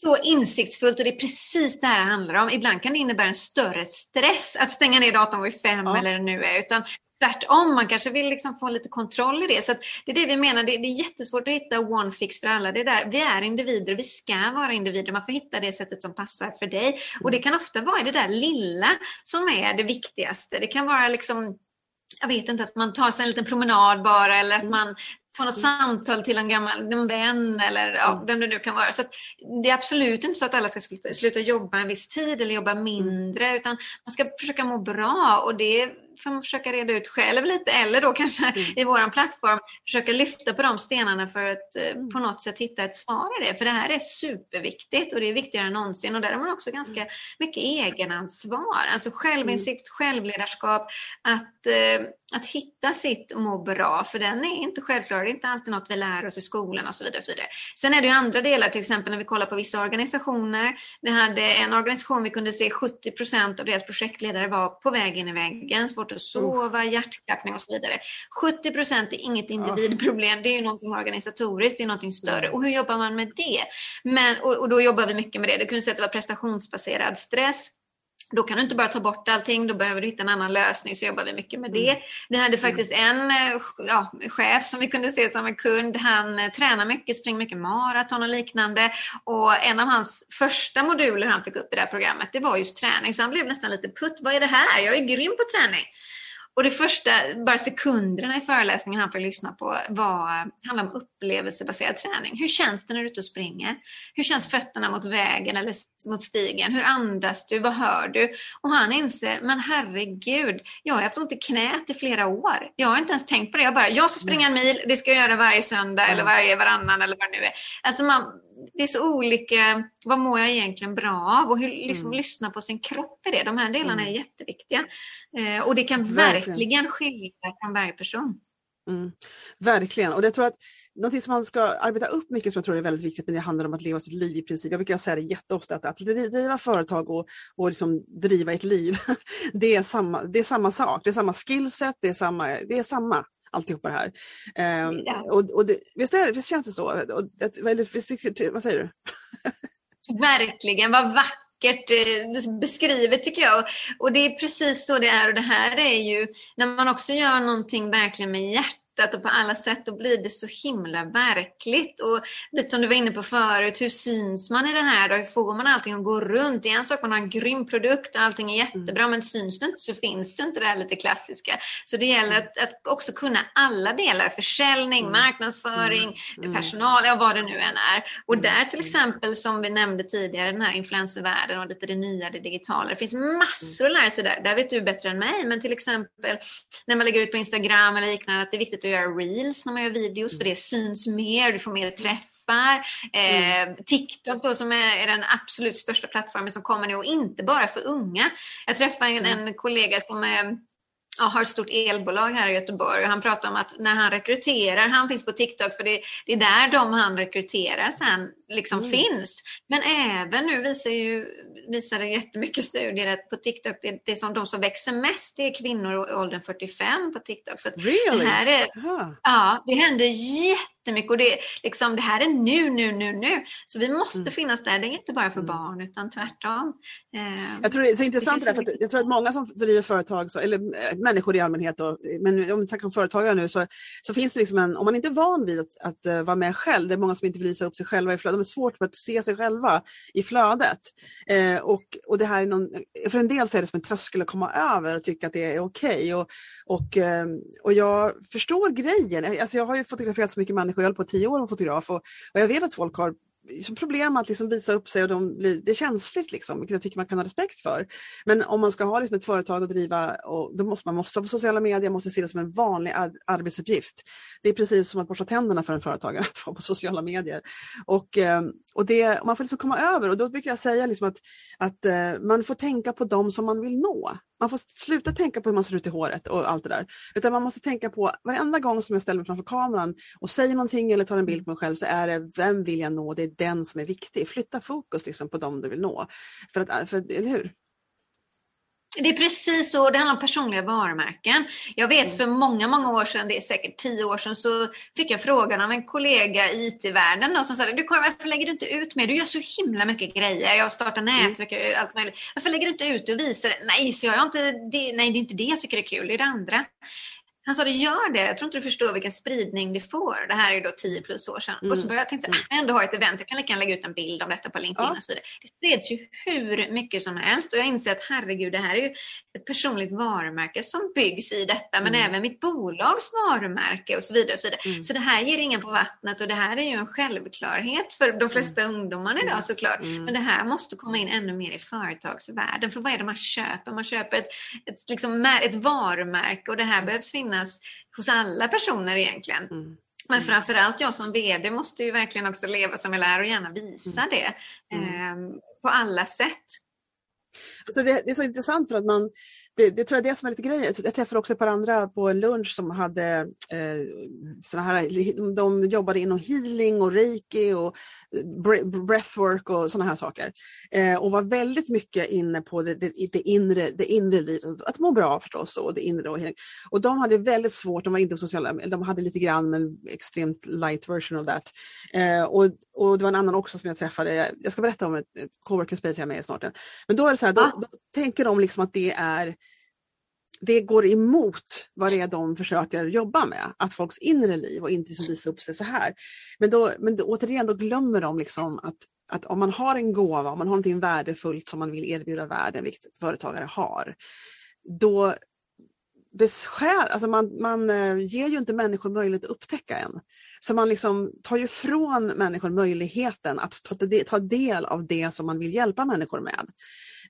Så insiktsfullt och det är precis det här det handlar om. Ibland kan det innebära en större stress att stänga ner datorn vid fem ja. eller nu är. Utan tvärtom, man kanske vill liksom få lite kontroll i det. Så det är det vi menar, det, är jättesvårt att hitta one fix för alla. Det där, vi är individer, vi ska vara individer. Man får hitta det sättet som passar för dig. Och det kan ofta vara det där lilla som är det viktigaste. Det kan vara liksom jag vet inte, att man tar sig en liten promenad bara eller att man tar något samtal till en gammal en vän eller ja, vem det nu kan vara. Så Det är absolut inte så att alla ska sluta, sluta jobba en viss tid eller jobba mindre utan man ska försöka må bra och det får man försöka reda ut själv lite eller då kanske mm. i våran plattform försöka lyfta på de stenarna för att mm. på något sätt hitta ett svar i det. För det här är superviktigt och det är viktigare än någonsin och där har man också ganska mycket egenansvar. Alltså självinsikt, mm. självledarskap, att, eh, att hitta sitt må bra för den är inte självklar. Det är inte alltid något vi lär oss i skolan och så vidare. Och så vidare. Sen är det ju andra delar, till exempel när vi kollar på vissa organisationer. Vi hade en organisation vi kunde se 70 procent av deras projektledare var på väg in i väggen, svårt att sova, hjärtklappning och så vidare. 70 procent är inget individproblem, det är ju någonting organisatoriskt, det är någonting större. Och hur jobbar man med det? Men, och, och då jobbar vi mycket med det. Du kunde säga att det var prestationsbaserad stress. Då kan du inte bara ta bort allting, då behöver du hitta en annan lösning, så jobbar vi mycket med det. Vi hade faktiskt en ja, chef som vi kunde se som en kund, han tränar mycket, springer mycket maraton och liknande. Och en av hans första moduler han fick upp i det här programmet, det var just träning. Så han blev nästan lite putt, vad är det här? Jag är grym på träning. Och det första, bara sekunderna i föreläsningen han fick lyssna på var, handlade om upplevelsebaserad träning. Hur känns det när du är ute och springer? Hur känns fötterna mot vägen eller mot stigen? Hur andas du? Vad hör du? Och han inser, men herregud, jag har haft ont i knät i flera år. Jag har inte ens tänkt på det. Jag bara, jag ska springa en mil, det ska jag göra varje söndag eller varje varannan eller vad det nu är. Alltså man, det är så olika, vad mår jag egentligen bra av och hur liksom mm. lyssna på sin kropp i det. De här delarna mm. är jätteviktiga. Eh, och det kan verkligen, verkligen skilja från varje person. Mm. Verkligen, och jag tror att någonting som man ska arbeta upp mycket som jag tror är väldigt viktigt när det handlar om att leva sitt liv i princip. Jag brukar säga det jätteofta att, att driva företag och, och liksom driva ett liv, det är, samma, det är samma sak. Det är samma skillset, det är samma, det är samma alltihopa det här. Um, ja. och, och det, visst, är, visst känns det så? Och, det, visst, vad säger du? Verkligen, vad vackert vackert eh, beskrivet tycker jag. Och det är precis så det är och det här är ju när man också gör någonting verkligen med hjärtat hjärtat och på alla sätt, då blir det så himla verkligt. Och lite som du var inne på förut, hur syns man i det här då? Hur får man allting att gå runt? Det är en sak man har en grym produkt och allting är jättebra, mm. men syns det inte så finns det inte det här lite klassiska. Så det gäller mm. att, att också kunna alla delar, försäljning, mm. marknadsföring, mm. personal, ja vad det nu än är. Och mm. där till exempel, som vi nämnde tidigare, den här influencervärlden och lite det nya, det digitala. Det finns massor att lära sig där. Där vet du bättre än mig, men till exempel när man lägger ut på Instagram eller liknande, att det är viktigt att göra reels när man gör videos för det syns mer, du får mer träffar. Mm. Eh, TikTok då som är, är, den absolut största plattformen som kommer nu och inte bara för unga. Jag träffade en, mm. en kollega som är ja, har ett stort elbolag här i Göteborg och han pratar om att när han rekryterar, han finns på TikTok för det, det är där de han rekryterar sen liksom mm. finns. Men även nu visar ju visar det jättemycket studier att på TikTok, det, det är som de som växer mest, det är kvinnor i åldern 45 på TikTok. Så really? det här är, ja, det händer jättemycket och det, liksom, det här är nu, nu, nu, nu. Så vi måste mm. finnas där. Det är inte bara för mm. barn utan tvärtom. Eh, jag tror det är så intressant det, det för jag tror att många som driver företag, så, eller äh, människor i allmänhet, och, men om vi snackar om företagare nu, så, så finns det liksom en, om man inte är van vid att, att uh, vara med själv, det är många som inte vill visa upp sig själva i flödet, de är svårt att se sig själva i flödet. Eh, och, och det här är någon, för en del så är det som en tröskel att komma över och tycka att det är okej. Okay. Och, och, eh, och jag förstår grejen, alltså jag har ju fotograferat så mycket människor, jag har hållit på tio år som fotograf och, och jag vet att folk har liksom problem att liksom visa upp sig och de blir, det är känsligt, liksom, vilket jag tycker man kan ha respekt för. Men om man ska ha liksom ett företag att driva, och då måste man måste på sociala medier, måste se det som en vanlig arbetsuppgift. Det är precis som att borsta tänderna för en företagare att vara på sociala medier. Och, eh, och det, man får liksom komma över och då brukar jag säga liksom att, att eh, man får tänka på dem som man vill nå. Man får sluta tänka på hur man ser ut i håret och allt det där. Utan man måste tänka på varenda gång som jag ställer mig framför kameran och säger någonting eller tar en bild på mig själv så är det vem vill jag nå? Det är den som är viktig. Flytta fokus liksom på dem du vill nå. För att, för, eller hur? Det är precis så, det handlar om personliga varumärken. Jag vet mm. för många, många år sedan, det är säkert tio år sedan, så fick jag frågan av en kollega i IT-världen som sa du varför lägger du inte ut mer? Du gör så himla mycket grejer. Jag startar mm. nätverk, mm. allt möjligt. Varför lägger du inte ut och visar? Nej, så jag inte, det, nej, det är inte det jag tycker är kul, det är det andra. Han sa det, gör det. Jag tror inte du förstår vilken spridning det får. Det här är då 10 plus år sedan. Mm. Och så började jag tänka, mm. jag ändå har ett event, jag kan lika gärna lägga ut en bild om detta på LinkedIn ja. och så vidare. Det spreds ju hur mycket som helst och jag inser att herregud, det här är ju ett personligt varumärke som byggs i detta, men mm. även mitt bolags varumärke och så vidare. Och så, vidare. Mm. så det här ger ringen på vattnet och det här är ju en självklarhet för de flesta mm. ungdomarna idag mm. såklart. Mm. Men det här måste komma in ännu mer i företagsvärlden. För vad är det man köper? Man köper ett, ett, liksom, ett varumärke och det här behövs finnas hos alla personer egentligen. Mm. Men framförallt jag som VD måste ju verkligen också leva som jag lär och gärna visa det eh, på alla sätt. Alltså det, det, är så intressant för att man, det, det tror jag är det som är lite grejen. Jag träffade också ett par andra på en lunch som hade eh, såna här, de jobbade inom healing och reiki och breathwork och sådana här saker. Eh, och var väldigt mycket inne på det, det, det, inre, det inre livet, att må bra förstås och det inre. Och, och de hade väldigt svårt, de var inte sociala, de hade lite grann men extremt light version of that. Eh, och, och det var en annan också som jag träffade, jag ska berätta om ett, ett coworking space jag är med i snart. Men då är det så här, då, då tänker de liksom att det är det går emot vad det är de försöker jobba med, att folks inre liv och inte liksom visa upp sig så här. Men, då, men då, återigen, då glömmer de liksom att, att om man har en gåva, om man har någonting värdefullt som man vill erbjuda världen, vilket företagare har, då beskär, alltså man, man eh, ger ju inte människor möjlighet att upptäcka en. Så man liksom tar ju från människor möjligheten att ta, ta del av det som man vill hjälpa människor med.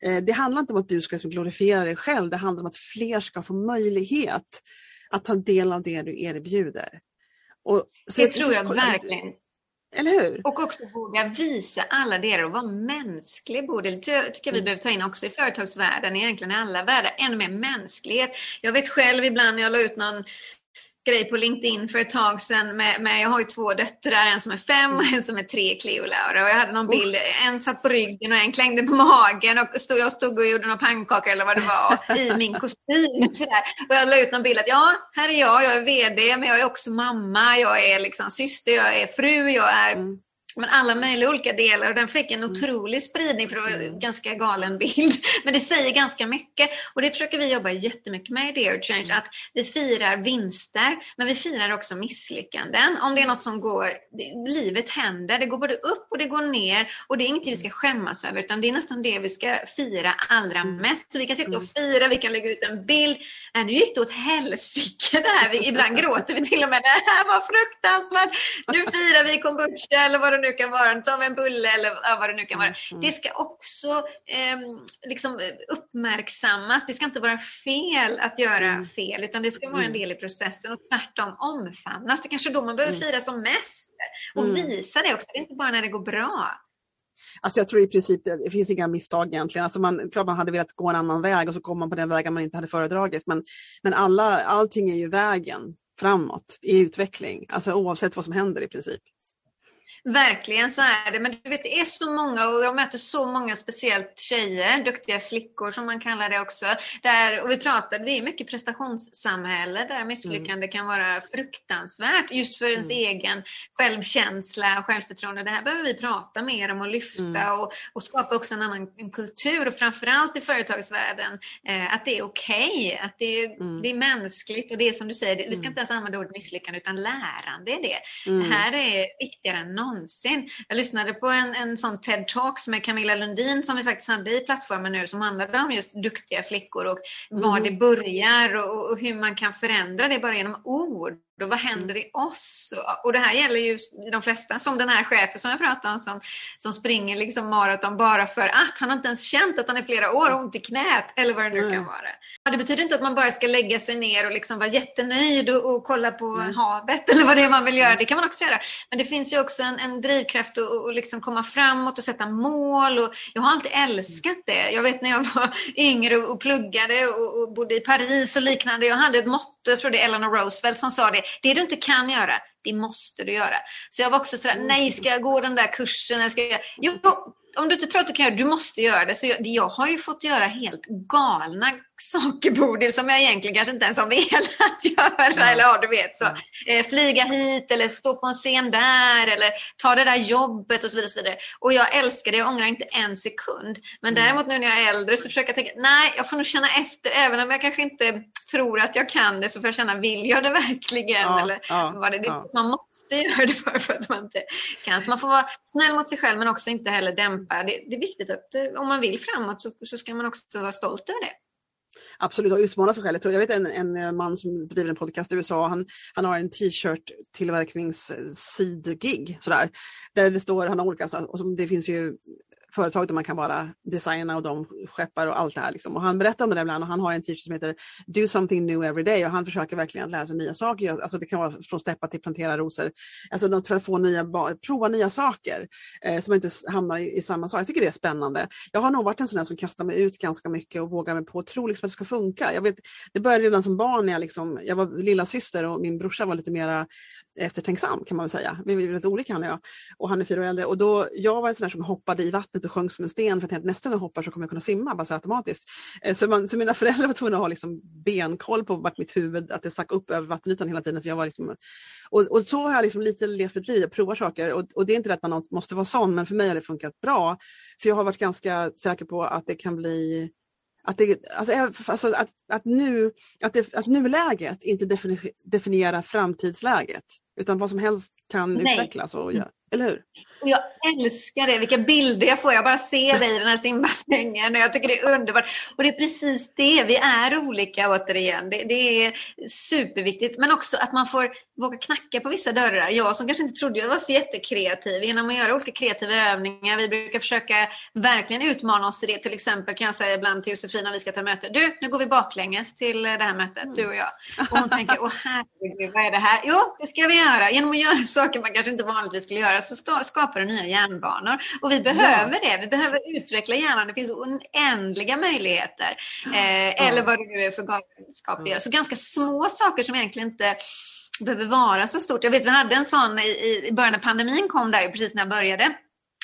Eh, det handlar inte om att du ska glorifiera dig själv, det handlar om att fler ska få möjlighet att ta del av det du erbjuder. Och, det tror jag verkligen. Eller hur? Och också våga visa alla delar och vara mänsklig. Det tycker jag vi mm. behöver ta in också i företagsvärlden, egentligen i alla världar. Ännu mer mänsklighet. Jag vet själv ibland när jag la ut någon grej på LinkedIn för ett tag sedan. Med, med, jag har ju två döttrar, en som är fem och en som är tre, Cleo och Laura. Och jag hade någon bild, en satt på ryggen och en klängde på magen. Och stod, jag stod och gjorde några pannkakor eller vad det var i min kostym. Och jag la ut någon bild att ja, här är jag, jag är VD, men jag är också mamma, jag är liksom syster, jag är fru, jag är mm men alla möjliga olika delar och den fick en mm. otrolig spridning för det var en mm. ganska galen bild. Men det säger ganska mycket och det försöker vi jobba jättemycket med i Dear Change, mm. att vi firar vinster men vi firar också misslyckanden. Om det är något som går, livet händer, det går både upp och det går ner och det är ingenting vi ska skämmas över utan det är nästan det vi ska fira allra mest. Så vi kan sitta och fira, vi kan lägga ut en bild. Äh, nu gick det åt helsike det här. Vi, ibland gråter vi till och med. Det här var fruktansvärt. Nu firar vi kombucha eller vad det nu kan vara. Nu tar vi en bulle eller vad det nu kan vara. Mm. Det ska också eh, liksom uppmärksammas. Det ska inte vara fel att göra mm. fel utan det ska vara en mm. del i processen och tvärtom omfamnas. Det kanske är då man behöver fira som mest och visa det också. Det är inte bara när det går bra. Alltså jag tror i princip det, det finns inga misstag egentligen. Alltså man, klart man hade velat gå en annan väg och så kom man på den vägen man inte hade föredragit. Men, men alla, allting är ju vägen framåt i utveckling, alltså oavsett vad som händer i princip. Verkligen så är det. Men du vet, det är så många och jag möter så många, speciellt tjejer, duktiga flickor som man kallar det också. Där, och vi pratade, det är mycket prestationssamhälle där misslyckande mm. kan vara fruktansvärt just för ens mm. egen självkänsla och självförtroende. Det här behöver vi prata mer om och lyfta mm. och, och, skapa också en annan en kultur och framförallt i företagsvärlden eh, att det är okej, okay, att det är, mm. det är mänskligt och det är som du säger, det, vi ska mm. inte ens använda ordet misslyckande utan lärande är det. Det mm. här är viktigare än någonsin någonsin. Jag lyssnade på en, en sån TED-talks med Camilla Lundin som vi faktiskt hade i plattformen nu som handlade om just duktiga flickor och var mm. det börjar och, och hur man kan förändra det bara genom ord. Och vad händer i oss? Och det här gäller ju de flesta, som den här chefen som jag pratade om som, som springer liksom maraton bara för att han har inte ens känt att han är flera år ont i knät eller vad det nu kan vara. Och det betyder inte att man bara ska lägga sig ner och liksom vara jättenöjd och, och kolla på mm. havet eller vad det är man vill göra. Det kan man också göra. Men det finns ju också en, en drivkraft att och liksom komma framåt och sätta mål. Och jag har alltid älskat det. Jag vet när jag var yngre och, och pluggade och, och bodde i Paris och liknande. Jag hade ett motto, jag tror det är Eleanor Roosevelt som sa det det du inte kan göra, det måste du göra. Så jag var också sådär, nej ska jag gå den där kursen? Eller ska jag... Jo, om du inte tror att du kan göra det, du måste göra det. Så jag, jag har ju fått göra helt galna saker Bodil som jag egentligen kanske inte ens har velat göra. Ja. Eller ja, du vet så. Eh, flyga hit eller stå på en scen där eller ta det där jobbet och så vidare. Och, så vidare. och jag älskar det, jag ångrar inte en sekund. Men mm. däremot nu när jag är äldre så försöker jag tänka, nej jag får nog känna efter även om jag kanske inte tror att jag kan det så får jag känna, vill jag det verkligen? Ja, eller ja, var det, det Man måste göra det bara för att man inte kan. Så man får vara snäll mot sig själv men också inte heller dämpa. Det, det är viktigt att eh, om man vill framåt så, så ska man också vara stolt över det absolut och utmana sig själv. Jag vet en, en eh, man som driver en podcast i USA, han, han har en t-shirt tillverkningssidgig sådär. Där det står, han har olika, och som, det finns ju företag där man kan vara designa och de skeppar och allt det här. Liksom. Och han berättar om det ibland och han har en t-shirt som heter Do something new every day och han försöker verkligen att lära sig nya saker. Alltså det kan vara från steppa till plantera rosor. Alltså för att få nya, prova nya saker eh, så man inte hamnar i, i, samma sak. Jag tycker det är spännande. Jag har nog varit en sån där som kastar mig ut ganska mycket och vågar mig på och tror liksom att det ska funka. Jag vet, det började redan som barn när jag, liksom, jag var lilla syster och min brorsa var lite mera eftertänksam kan man väl säga. Vi är väldigt olika han och jag. Och han är fyra år äldre. Och då, jag var en sån där som hoppade i vattnet och sjönk som en sten för att nästa gång jag hoppar så kommer jag kunna simma bara så automatiskt. Eh, så, man, så mina föräldrar var tvungna att ha liksom benkoll på vart mitt huvud, att det stack upp över vattenytan hela tiden. För jag var liksom, och, och så har jag liksom lite levt mitt liv, jag provar saker. Och, och det är inte det att man måste vara sån, men för mig har det funkat bra. För jag har varit ganska säker på att det kan bli att, det, alltså, alltså att, att, nu, att, det, att nuläget inte definierar framtidsläget. Utan vad som helst kan Nej. utvecklas och göra. Eller hur? Och jag älskar det, vilka bilder jag får. Jag bara ser dig i den här simbassängen och jag tycker det är underbart. Och det är precis det, vi är olika återigen. Det, det, är superviktigt. Men också att man får våga knacka på vissa dörrar. Jag som kanske inte trodde jag var så jättekreativ genom att göra olika kreativa övningar. Vi brukar försöka verkligen utmana oss i det. Till exempel kan jag säga ibland till Josefin när vi ska ta möte. Du, nu går vi baklänges till det här mötet, du och jag. Och hon tänker, åh herregud, vad är det här? Jo, det ska vi göra. Genom att göra saker man kanske inte vanligtvis skulle göra så skapar det nya hjärnbanor. Och vi behöver ja. det. Vi behöver utveckla hjärnan. Det finns oändliga möjligheter. Eh. Eller vad det nu är för galenskap vi gör. Så ganska små saker som egentligen inte behöver vara så stort. Jag vet vi hade en sån i, i början när pandemin kom där precis när jag började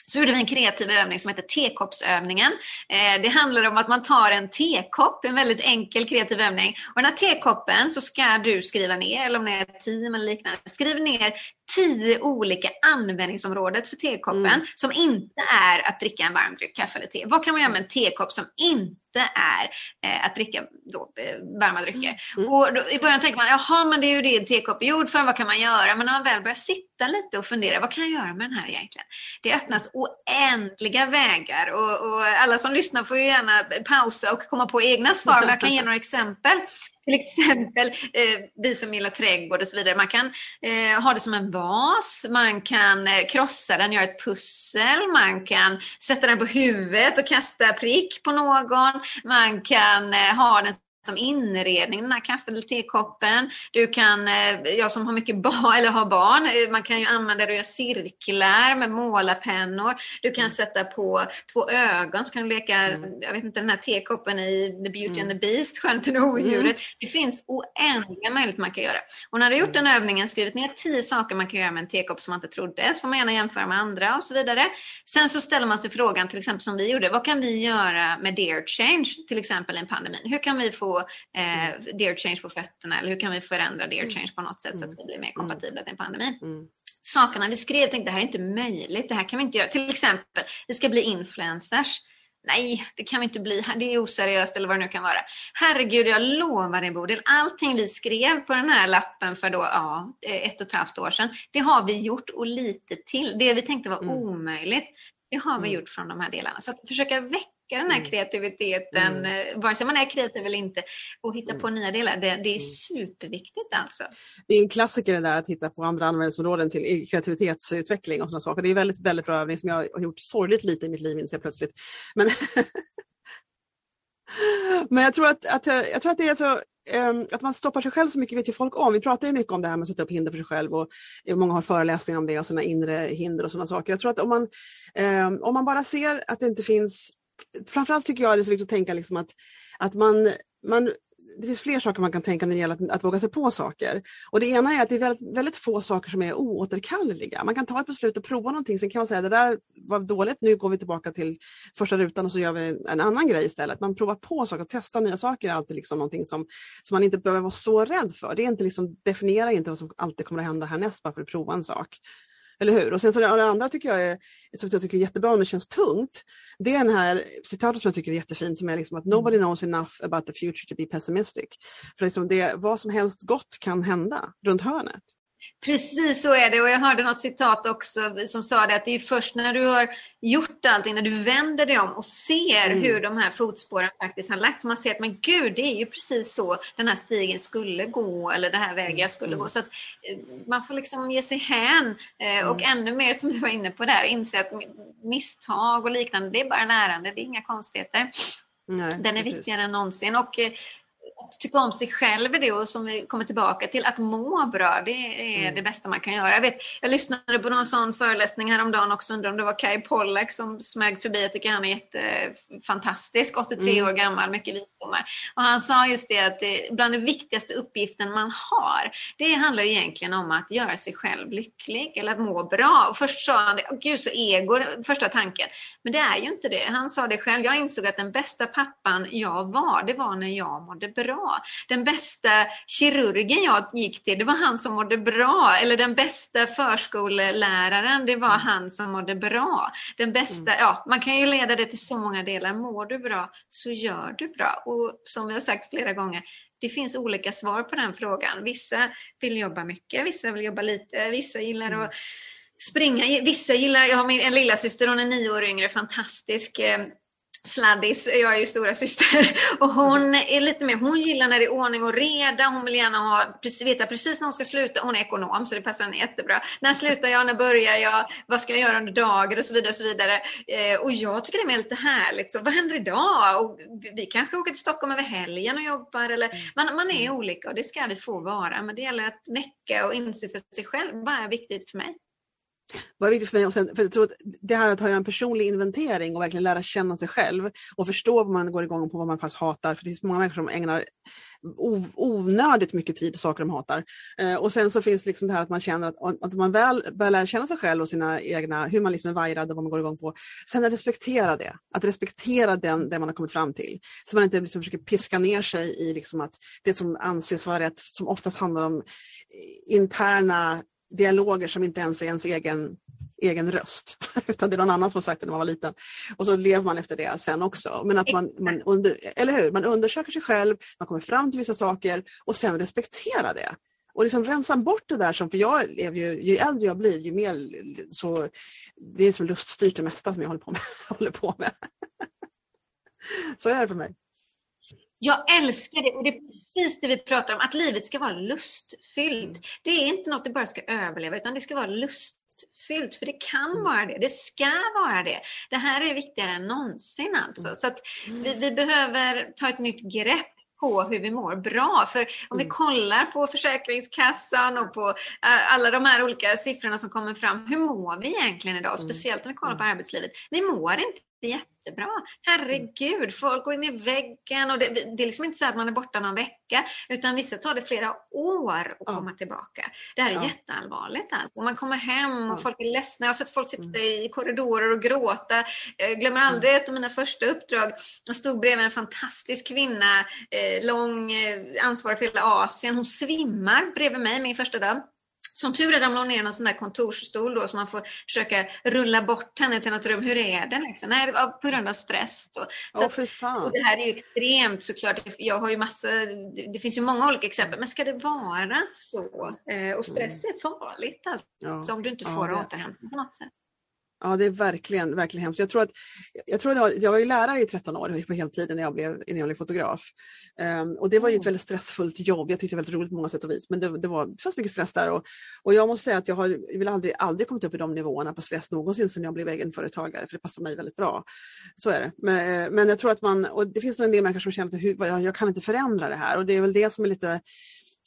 så gjorde vi en kreativ övning som heter tekoppsövningen. Eh, det handlar om att man tar en tekopp, en väldigt enkel kreativ övning. Och den här tekoppen så ska du skriva ner, eller om det är ett team eller liknande, skriv ner tio olika användningsområden för tekoppen mm. som inte är att dricka en varm dryck, kaffe eller te. Vad kan man göra med en tekopp som inte är eh, att dricka då, eh, varma drycker? Mm. Och då, I början tänker man, jaha men det är ju det en tekopp är gjord för, vad kan man göra? Men när man väl börjar sitta lite och fundera, vad kan jag göra med den här egentligen? Det öppnas oändliga vägar och, och alla som lyssnar får ju gärna pausa och komma på egna svar, men jag kan ge några exempel. Till exempel eh, vi som gillar trädgård och så vidare. Man kan eh, ha det som en vas, man kan eh, krossa den, göra ett pussel, man kan sätta den på huvudet och kasta prick på någon. Man kan eh, ha den som inredning, den här kaffe eller tekoppen. Du kan, eh, jag som har mycket barn, eller har barn, eh, man kan ju använda det och göra cirklar med målarpennor. Du kan mm. sätta på två ögon så kan du leka, mm. jag vet inte, den här tekoppen i The Beauty mm. and the Beast, Skönheten och odjuret. Mm. Det finns oändliga möjligheter man kan göra. Och när du gjort den övningen, skrivit ner tio saker man kan göra med en tekopp som man inte trodde, så får man gärna jämföra med andra och så vidare. Sen så ställer man sig frågan, till exempel som vi gjorde, vad kan vi göra med Dear Change, till exempel i en pandemi? Hur kan vi få eh, mm. Dear Change på fötterna eller hur kan vi förändra Dear mm. Change på något sätt så att vi blir mer kompatibla till en pandemi. Mm. Sakerna vi skrev tänkte det här är inte möjligt, det här kan vi inte göra. Till exempel, vi ska bli influencers. Nej, det kan vi inte bli. Det är oseriöst eller vad det nu kan vara. Herregud, jag lovar dig Bodil. Allting vi skrev på den här lappen för då, ja, ett och ett halvt år sedan, det har vi gjort och lite till. Det vi tänkte var mm. omöjligt, det har vi mm. gjort från de här delarna. Så att försöka väcka den här mm. kreativiteten, mm. Eh, vare sig man är kreativ eller inte, och hitta mm. på nya delar. Det, det, är mm. superviktigt alltså. Det är en klassiker det där att hitta på andra användningsområden till kreativitetsutveckling och sådana saker. Det är väldigt, väldigt bra övning som jag har gjort sorgligt lite i mitt liv inser jag plötsligt. Men, Men jag tror att, att, jag tror att det är så um, att man stoppar sig själv så mycket vet ju folk om. Vi pratar ju mycket om det här med att sätta upp hinder för sig själv och många har föreläsningar om det och sina inre hinder och sådana saker. Jag tror att om man, um, om man bara ser att det inte finns framförallt tycker jag det är så viktigt att tänka liksom att, att man, man det finns fler saker man kan tänka när det gäller att, att våga sig på saker. Och det ena är att det är väldigt, väldigt, få saker som är oåterkalleliga. Man kan ta ett beslut och prova någonting, sen kan man säga det där var dåligt, nu går vi tillbaka till första rutan och så gör vi en annan grej istället. Man provar på saker och testar nya saker är alltid liksom någonting som, som man inte behöver vara så rädd för. Det är inte liksom, definiera inte vad som alltid kommer att hända härnäst bara för att prova en sak. Eller hur? Och sen så det andra tycker jag är, som jag tycker är jättebra om det känns tungt. Det är den här citatet som jag tycker är jättefint som är liksom att nobody knows enough about the future to be pessimistic. För liksom det, vad som helst gott kan hända runt hörnet. Precis så är det och jag hörde något citat också som sa det att det är först när du har gjort allting, när du vänder dig om och ser mm. hur de här fotspåren faktiskt har lagts. Man ser att men gud, det är ju precis så den här stigen skulle gå eller den här vägen jag skulle mm. gå. Så att eh, man får liksom ge sig hän eh, mm. och ännu mer som du var inne på där, inse att misstag och liknande, det är bara lärande, det är inga konstigheter. Nej, den är precis. viktigare än någonsin. Och eh, att tycka om sig själv är det och som vi kommer tillbaka till, att må bra, det är mm. det bästa man kan göra. Jag, vet, jag lyssnade på någon sån föreläsning häromdagen också, undrar om det var Kai Pollak som smög förbi. Jag tycker han är jättefantastisk, 83 mm. år gammal, mycket visdomar. Och han sa just det att det, bland den viktigaste uppgiften man har, det handlar egentligen om att göra sig själv lycklig eller att må bra. Och först sa han det, oh, gud så ego, första tanken. Men det är ju inte det. Han sa det själv, jag insåg att den bästa pappan jag var, det var när jag mådde bra bra. Den bästa kirurgen jag gick till, det var han som mådde bra. Eller den bästa förskoleläraren, det var mm. han som mådde bra. Den bästa, mm. ja, man kan ju leda det till så många delar. Mår du bra så gör du bra. Och som vi har sagt flera gånger, det finns olika svar på den frågan. Vissa vill jobba mycket, vissa vill jobba lite, vissa gillar mm. att springa. Vissa gillar, jag har min en lilla syster, hon är nio år yngre, fantastisk eh, sladdis, jag är ju stora syster och hon är lite mer, hon gillar när det är ordning och reda, hon vill gärna ha, veta precis när hon ska sluta, hon är ekonom så det passar henne jättebra. När slutar jag, när börjar jag, vad ska jag göra under dagen och så vidare. Och, så vidare. Eh, och jag tycker det är lite härligt, så vad händer idag? Och vi kanske åker till Stockholm över helgen och jobbar eller mm. man, man är olika och det ska vi få vara men det gäller att väcka och inse för sig själv vad är viktigt för mig var viktigt för mig, och sen, för jag tror att det här att ha en personlig inventering och verkligen lära känna sig själv och förstå vad man går igång på, vad man faktiskt hatar. För det finns många människor som ägnar onödigt mycket tid till saker de hatar. Eh, och sen så finns det liksom det här att man känner att, att man väl börjar lära känna sig själv och sina egna, hur man liksom är vajrad och vad man går igång på. Sen att respektera det, att respektera den, det man har kommit fram till. Så man inte liksom försöker piska ner sig i liksom att det som anses vara rätt, som oftast handlar om interna dialoger som inte ens är ens egen, egen röst. Utan det är någon annan som har sagt det när man var liten. Och så lever man efter det sen också. Men att man, man under, eller hur? man undersöker sig själv, man kommer fram till vissa saker och sen respekterar det. Och liksom rensa bort det där som, för jag lever ju, ju äldre jag blir ju mer så, det är som luststyrt det mesta som jag håller på med. håller på med. så är det för mig. Jag älskar det och det är precis det vi pratar om, att livet ska vara lustfyllt. Det är inte något du bara ska överleva utan det ska vara lustfyllt för det kan mm. vara det, det ska vara det. Det här är viktigare än någonsin alltså. Mm. Så att vi, vi behöver ta ett nytt grepp på hur vi mår bra. För om vi mm. kollar på Försäkringskassan och på uh, alla de här olika siffrorna som kommer fram. Hur mår vi egentligen idag? Speciellt om vi kollar på arbetslivet. Vi mår inte jättebra. Herregud, folk går in i väggen och det, det, är liksom inte så att man är borta någon vecka utan vissa tar det flera år att ja. komma tillbaka. Det här är ja. jätteallvarligt. Alltså. Man kommer hem och ja. folk är ledsna. Jag har sett folk sitta mm. i korridorer och gråta. Jag glömmer mm. aldrig ett av mina första uppdrag. Jag stod bredvid en fantastisk kvinna, eh, lång, eh, ansvarig för hela Asien. Hon svimmar bredvid mig min första dag. Som tur är ramlade hon ner någon sån där kontorsstol då så man får försöka rulla bort henne till något rum. Hur är det? Liksom? Nej, det var på grund av stress. Då. Så oh, fan. och det här är ju extremt såklart. Jag har ju massa, det finns ju många olika exempel. Men ska det vara så? Eh, och stress är farligt alltså. Ja. Om du inte får ja, återhämtning på något sätt. Ja, det är verkligen, verkligen hemskt. Jag tror att, jag, tror att jag var ju lärare i 13 år på heltid när jag blev, innan jag blev fotograf. Um, och det var ju ett väldigt stressfullt jobb. Jag tyckte det var väldigt roligt på många sätt och vis. Men det, det, var, det fanns mycket stress där. Och, och jag måste säga att jag har jag vill aldrig, aldrig kommit upp i de nivåerna på stress någonsin sedan jag blev egenföretagare. För det passar mig väldigt bra. Så är det. Men, men jag tror att man, och det finns nog en del människor som känner att jag, jag kan inte förändra det här. Och det är väl det som är lite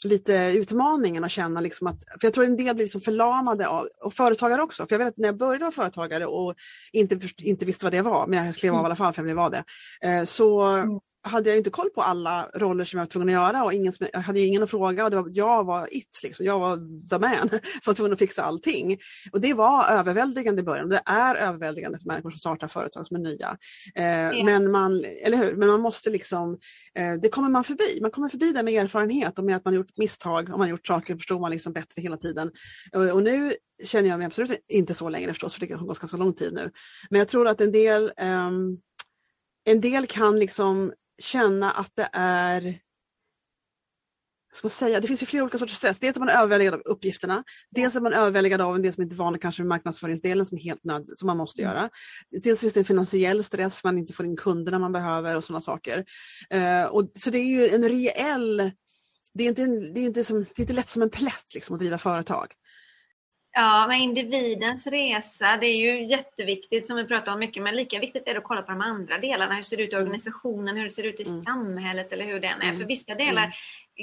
lite utmaningen att känna liksom att, för jag tror en del blir liksom förlamade av, och företagare också, för jag vet att när jag började vara företagare och inte, inte visste vad det var, men jag klev av i alla fall för jag ville vara det, eh, så mm hade jag inte koll på alla roller som jag var tvungen att göra och ingen som, jag hade ingen att fråga och det var, jag var it, liksom. jag var the man som var tvungen att fixa allting. Och det var överväldigande i början det är överväldigande för människor som startar företag som är nya. Eh, ja. men, man, eller hur? men man måste liksom, eh, det kommer man förbi. Man kommer förbi det med erfarenhet och med att man gjort misstag och man gjort saker förstår man liksom bättre hela tiden. Och, och nu känner jag mig absolut inte så längre förstås, för det har gått ganska lång tid nu. Men jag tror att en del um, en del kan liksom känna att det är ska man säga, det finns ju flera olika sorters stress. Dels är man överväldigad av uppgifterna. Dels är man överväldigad av en del som inte är vanligt, kanske marknadsföringsdelen som är helt nödvändig, som man måste mm. göra. Dels finns det en finansiell stress för man inte får in kunderna man behöver och sådana saker. Uh, och, så det är ju en reell, det är inte, det är inte, som, det är inte lätt som en plätt liksom, att driva företag. Ja, men individens resa, det är ju jätteviktigt som vi pratar om mycket, men lika viktigt är det att kolla på de andra delarna. Hur ser det ut i mm. organisationen, hur det ser ut i mm. samhället eller hur den är. Mm. För vissa delar mm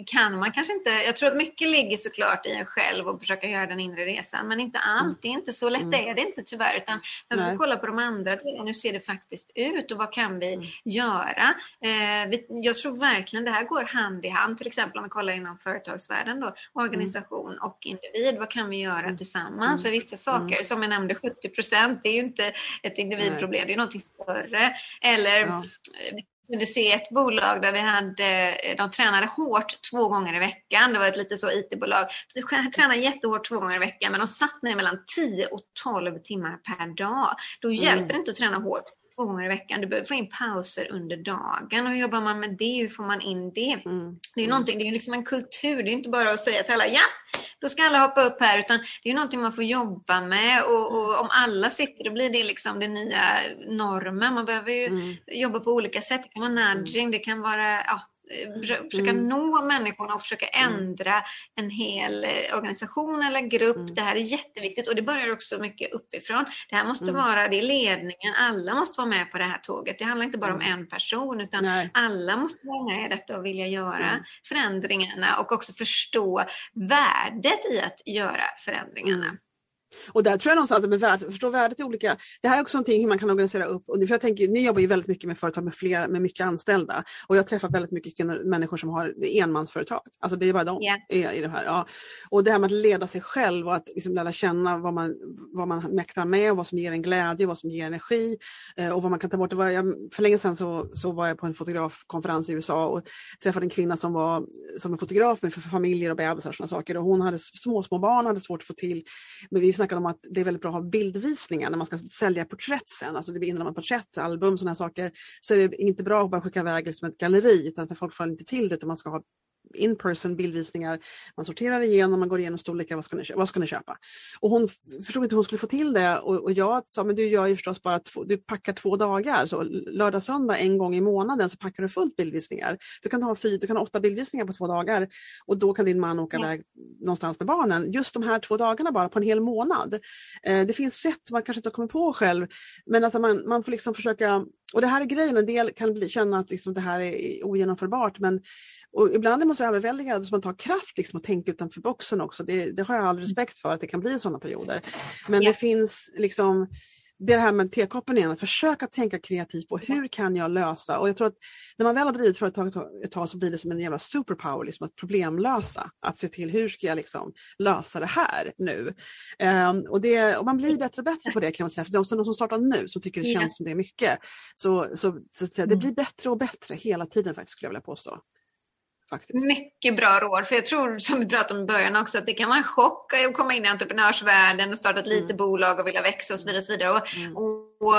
kan man kanske inte, jag tror att mycket ligger såklart i en själv och försöka göra den inre resan, men inte allt. Mm. Det är inte så lätt, mm. är det inte tyvärr. Utan man får kolla på de andra delarna, hur ser det faktiskt ut och vad kan vi mm. göra? Eh, vi, jag tror verkligen det här går hand i hand, till exempel om vi kollar inom företagsvärlden då, organisation mm. och individ. Vad kan vi göra mm. tillsammans? För vissa saker, som jag nämnde 70 procent, det är ju inte ett individproblem, Nej. det är någonting större. Eller ja kunde se ett bolag där vi hade, de tränade hårt två gånger i veckan. Det var ett lite så IT-bolag. De tränade jättehårt två gånger i veckan men de satt ner mellan 10 och 12 timmar per dag. Då hjälper mm. det inte att träna hårt två gånger i veckan. Du behöver få in pauser under dagen. Och hur jobbar man med det? Hur får man in det? Mm. Det är ju mm. det är liksom en kultur. Det är inte bara att säga till alla ja, då ska alla hoppa upp här. Utan det är någonting man får jobba med. Och, och om alla sitter, då blir det liksom den nya normen. Man behöver ju mm. jobba på olika sätt. Det kan vara nudging, det kan vara ja, försöka mm. nå människorna och försöka mm. ändra en hel eh, organisation eller grupp. Mm. Det här är jätteviktigt och det börjar också mycket uppifrån. Det här måste mm. vara, det är ledningen, alla måste vara med på det här tåget. Det handlar inte bara om mm. en person utan Nej. alla måste vara med i detta och vilja göra mm. förändringarna och också förstå värdet i att göra förändringarna. Och där tror jag någonstans att med värdet, förstå värdet i olika, det här är också någonting hur man kan organisera upp, och för jag tänker, ni jobbar ju väldigt mycket med företag med fler, med mycket anställda och jag träffar väldigt mycket människor som har enmansföretag. Alltså det är bara de yeah. i det här. Ja. Och det här med att leda sig själv och att liksom lära känna vad man, vad man mäktar med, och vad som ger en glädje, vad som ger energi eh, och vad man kan ta bort. Jag, för länge sedan så, så var jag på en fotografkonferens i USA och träffade en kvinna som var som en fotograf med för familjer och bebisar och sådana saker och hon hade små, små barn, hade svårt att få till, men vi snackade om att det är väldigt bra att ha bildvisningar när man ska sälja porträtt sen, alltså det blir innan man porträttalbum, sådana saker, så är det inte bra att bara skicka iväg liksom ett galleri utan för folk får inte till det utan man ska ha in-person bildvisningar. Man sorterar igenom, man går igenom storlekar, vad ska ni, vad ska ni köpa? Och hon förstod inte hur hon skulle få till det och, och jag sa, men du gör ju förstås bara två, du packar två dagar, så lördag, söndag en gång i månaden så packar du fullt bildvisningar. Du kan ha, fyra, du kan ha åtta bildvisningar på två dagar och då kan din man åka iväg någonstans med barnen. Just de här två dagarna bara på en hel månad. Eh, det finns sätt man kanske inte kommit på själv, men att man, man får liksom försöka, och det här är grejen, en del kan bli, känna att liksom det här är ogenomförbart, men och ibland är man så överväldigad så man tar kraft liksom att tänka utanför boxen också. Det, det har jag all respekt för att det kan bli sådana perioder. Men ja. det finns liksom det är det här med tekoppen igen, att försöka tänka kreativt på hur kan jag lösa och jag tror att när man väl har drivit företaget ett tag så blir det som en jävla superpower, liksom att problemlösa. Att se till hur ska jag liksom lösa det här nu? Um, och, det, och man blir bättre och bättre på det kan man säga, för de som startar nu så tycker det känns yeah. som det är mycket. Så, så, så, så det mm. blir bättre och bättre hela tiden faktiskt skulle jag vilja påstå. Faktiskt. Mycket bra råd, för jag tror som vi pratade om i början också att det kan vara en chock att komma in i entreprenörsvärlden och starta ett mm. litet bolag och vilja växa och så vidare. Och, så vidare. Och, mm. och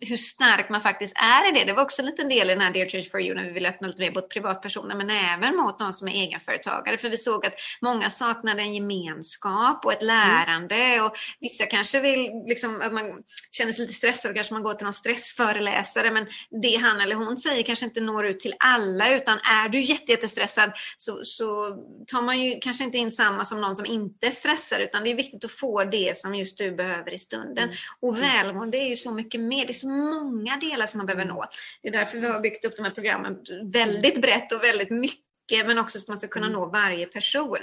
hur stark man faktiskt är i det. Det var också en liten del i den här Dear Change for You när vi ville öppna lite mer mot privatpersoner men även mot någon som är egenföretagare. För vi såg att många saknade en gemenskap och ett mm. lärande mm. och vissa kanske vill, liksom, att man känner sig lite stressad och kanske man går till någon stressföreläsare men det han eller hon säger kanske inte når ut till alla utan är du jättestressad så, så tar man ju kanske inte in samma som någon som inte är stressad utan det är viktigt att få det som just du behöver i stunden. Mm. Och välmående är ju så mycket mer är så många delar som man behöver mm. nå. Det är därför vi har byggt upp de här programmen väldigt brett och väldigt mycket men också så att man ska kunna mm. nå varje person.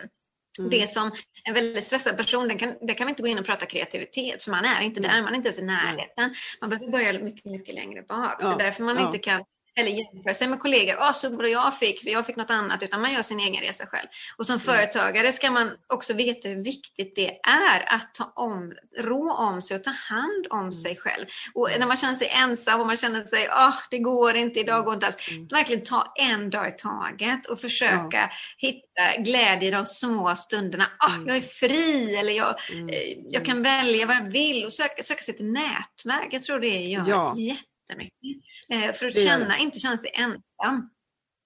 Mm. Det som en väldigt stressad person, den kan, där kan vi inte gå in och prata kreativitet för man är inte där, man är inte ens i närheten. Man behöver börja mycket, mycket längre bak. Ja. Det är därför man ja. inte kan eller jämföra sig med kollegor. Åh, så bra jag fick, för jag fick något annat. Utan man gör sin egen resa själv. Och som mm. företagare ska man också veta hur viktigt det är att ta om, rå om sig och ta hand om mm. sig själv. Och när man känner sig ensam och man känner sig, åh, det går inte, idag går inte alls. Mm. Verkligen ta en dag i taget och försöka ja. hitta glädje i de små stunderna. Åh, mm. jag är fri eller jag, mm. Eh, jag kan välja vad jag vill och söka, söka sig till nätverk. Jag tror det gör ja. Jättemycket. Eh, för att känna, inte känna sig ensam.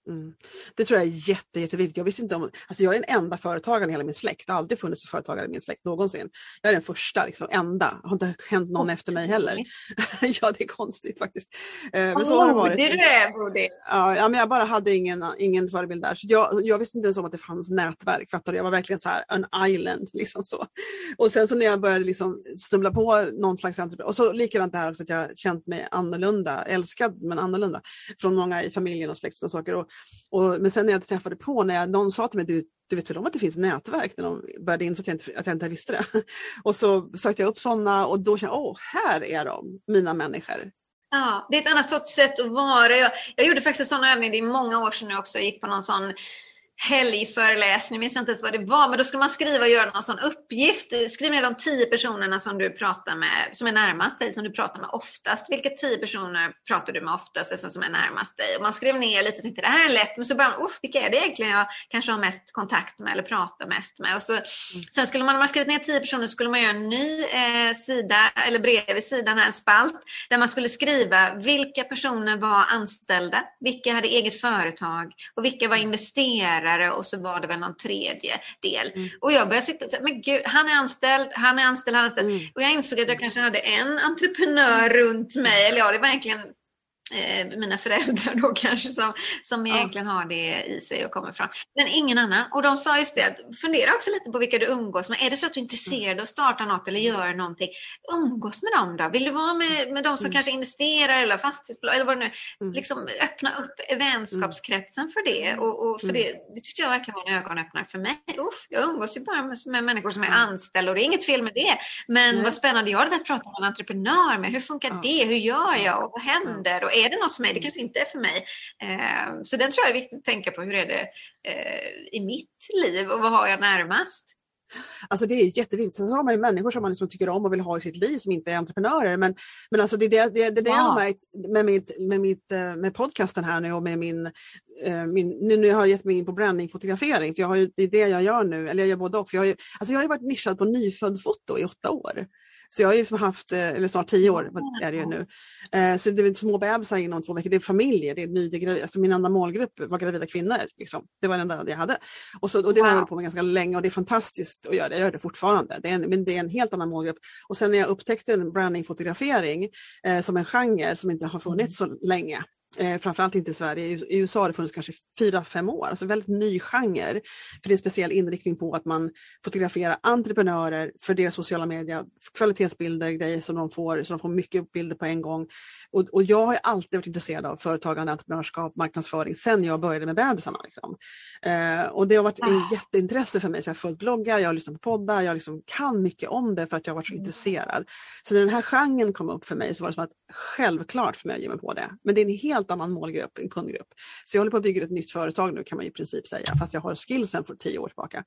Mm. Det tror jag är jätte, jätteviktigt. Jag, visste inte om, alltså jag är den enda företagaren i hela min släkt. Det har aldrig funnits en företagare i min släkt någonsin. Jag är den första, liksom, enda. Det har inte hänt någon oh, efter mig heller. ja, det är konstigt faktiskt. Eh, men så har det varit. Det är ja, ja, men jag bara hade ingen, ingen förebild där. Så jag, jag visste inte ens om att det fanns nätverk. Fattar du? Jag var verkligen så här, an island. Liksom så. Och sen så när jag började liksom snubbla på någon slags entreprenör. Och så likadant det här också att jag känt mig annorlunda, älskad men annorlunda. Från många i familjen och släkt och saker. Och, och, men sen när jag träffade på, när jag, någon sa till mig, du, du vet väl om att det finns nätverk? När de började inse att jag inte, att jag inte visste det. och så sökte jag upp sådana och då kände jag, åh, här är de, mina människor. Ja, det är ett annat sorts sätt att vara. Jag, jag gjorde faktiskt en sån övning, det är många år sedan nu också, jag gick på någon sån helgföreläsning, minns jag inte ens vad det var, men då ska man skriva och göra någon sån uppgift. Skriv ner de tio personerna som du pratar med, som är närmast dig, som du pratar med oftast. Vilka tio personer pratar du med oftast, alltså som är närmast dig? Och man skrev ner lite och tänkte det här är lätt, men så började man, vilka är det egentligen jag kanske har mest kontakt med eller pratar mest med? Och så, mm. Sen skulle man, när man skrivit ner tio personer, skulle man göra en ny eh, sida, eller bredvid sidan, en spalt, där man skulle skriva vilka personer var anställda, vilka hade eget företag och vilka var investerare lärare och så var det väl någon tredje del. Mm. Och jag började sitta och säga, men gud, han är anställd, han är anställd, han är anställd. Mm. Och jag insåg att jag kanske hade en entreprenör runt mig. Eller ja, det var egentligen eh, mina föräldrar då kanske som, som Ja. egentligen har det i sig och kommer fram. Men ingen annan. Och de sa just det, att fundera också lite på vilka du umgås med. Är det så att du är intresserad av att starta något eller göra någonting, umgås med dem då. Vill du vara med, med de som Mm. kanske investerar eller fastighetsbolag eller vad det nu. Mm. Liksom öppna upp vänskapskretsen för det. Och, och för Mm. det, det tyckte jag verkligen var en ögonöppnare för mig. Uff, jag umgås ju bara med, med människor som är Mm. anställda och det är inget fel med det. Men Nej. vad spännande, jag hade velat prata med en entreprenör med. Hur funkar Ja. det? Hur gör jag? Och vad händer? Och är det något för mig? Det kanske inte är för mig. Eh, så den tror jag är viktigt att tänka på. Hur är det eh, i mitt liv och vad har jag närmast? Alltså det är jätteviktigt. Sen så har man ju människor som man liksom tycker om och vill ha i sitt liv som inte är entreprenörer. Men, men alltså det är det, det, det, det jag har märkt med, mitt, med, mitt, eh, med podcasten här nu och med min, min nu när jag har gett mig in på brandingfotografering, för jag har ju, det är det jag gör nu, eller jag gör både och. För jag, har ju, alltså jag har varit nischad på nyfödd-foto i åtta år. Så jag har ju liksom haft, eh, eller snart tio år är det ju nu. Eh, Så det är små bebisar inom två veckor, det är familjer, det är ny, alltså min enda målgrupp var gravida kvinnor. Liksom. Det var den enda jag hade. Och, så, och det har jag hållit på med ganska länge och det är fantastiskt att göra det, jag gör det fortfarande. Det är en, men det är en helt annan målgrupp. Och sen när jag upptäckte en brandingfotografering eh, som en genre som inte har funnits så länge, Eh, framförallt inte i Sverige. I, USA har det funnits kanske fyra, fem år. Alltså väldigt ny genre. För det är en speciell inriktning på att man fotograferar entreprenörer för deras sociala medier, kvalitetsbilder, grejer som de får, så de får mycket bilder på en gång. Och, och jag har alltid varit intresserad av företagande, entreprenörskap, marknadsföring sen jag började med bebisarna. Liksom. Eh, och det har varit en Ah. jätteintresse för mig. Så jag har följt bloggar, jag har lyssnat på poddar, jag liksom kan mycket om det för att jag har varit så intresserad. Så när den här genren kom upp för mig så var det som att självklart för mig att ge mig på det. Men det är en helt helt annan målgrupp, en kundgrupp. Så jag håller på att bygga ett nytt företag nu kan man i princip säga, fast jag har skillsen för tio år tillbaka.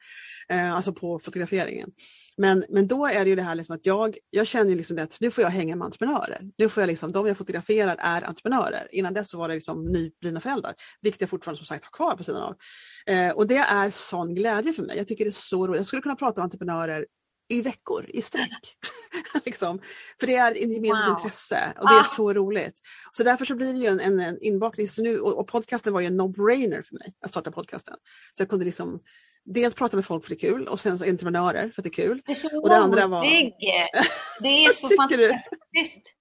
Eh, alltså på fotograferingen. Men, men då är det ju det här liksom att jag, jag känner liksom att nu får jag hänga med entreprenörer. Nu får jag liksom, de jag fotograferar är entreprenörer. Innan dess så var det liksom nyblivna föräldrar, vilket jag fortfarande som sagt har kvar på sidan av. Eh, och det är sån glädje för mig. Jag tycker det är så roligt. Jag skulle kunna prata om entreprenörer i veckor i sträck. liksom. För det är ett gemensamt Wow. intresse och det är Ah. så roligt. Så därför så blir det ju en, en, en inbakning. Så nu, och, och podcasten var ju en no-brainer för mig att starta podcasten. Så jag kunde liksom dels prata med folk för det är kul och sen så entreprenörer för att det är kul. Det är så Och det andra var-. Det är så fantastiskt.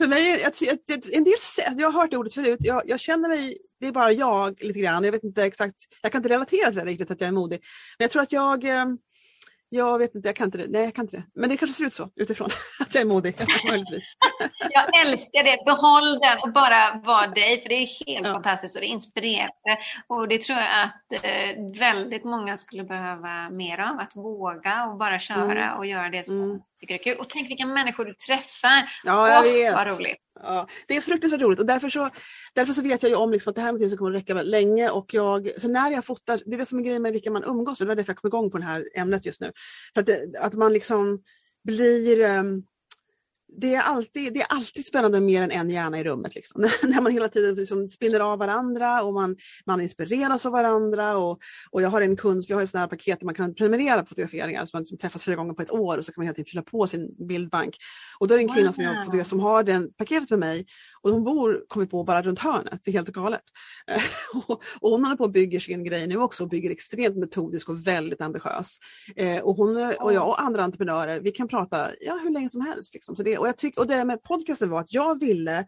För mig, jag, en del, alltså jag har hört det ordet förut, jag, jag känner mig, det är bara jag lite grann, jag vet inte exakt, jag kan inte relatera till det riktigt att jag är modig. Men jag tror att jag, eh, jag vet inte, jag kan inte det, nej jag kan inte det. Men det kanske ser ut så utifrån att jag är modig, möjligtvis. Jag älskar det. Behåll den och bara var dig. För det är helt Ja. fantastiskt och det är inspirerande. Och det tror jag att eh, väldigt många skulle behöva mer av. Att våga och bara köra och göra det som Mm. Tycker är kul. Och tänk vilka människor du träffar. Ja, jag Åh, vet. Vad roligt. Ja, det är fruktansvärt roligt och därför så, därför så vet jag ju om liksom att det här är något som kommer att räcka väldigt länge. Och jag, så när jag fotar, det är det som är grejen med vilka man umgås med, det var därför jag kom igång på det här ämnet just nu. För att, det, att man liksom blir ehm, det är, alltid, det är alltid spännande mer än en hjärna i rummet. Liksom. När man hela tiden liksom spinner av varandra och man, man inspireras av varandra. Och, och jag har en kund, vi har här paket där man kan prenumerera på fotograferingar. Så man liksom träffas flera gånger på ett år och så kan man hela tiden fylla på sin bildbank. Och då är det en kvinna som jag fotograferar som har det paketet med mig. Och hon bor, kommer på, bara runt hörnet. Det är helt galet. Eh, och, hon håller på och bygger sin grej nu också och bygger extremt metodisk och väldigt ambitiös. Eh, och, hon, och jag och andra entreprenörer, vi kan prata ja, hur länge som helst. Liksom. Så det, och, jag tyck, och det med podcasten var att jag ville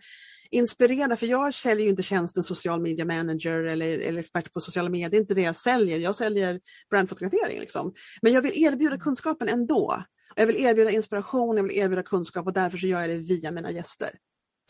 inspirera, för jag säljer ju inte tjänsten social media manager eller, eller expert på sociala medier, det är inte det jag säljer. Jag säljer brandfotografering. Liksom. Men jag vill erbjuda kunskapen ändå. Jag vill erbjuda inspiration, jag vill erbjuda kunskap och därför så gör jag det via mina gäster.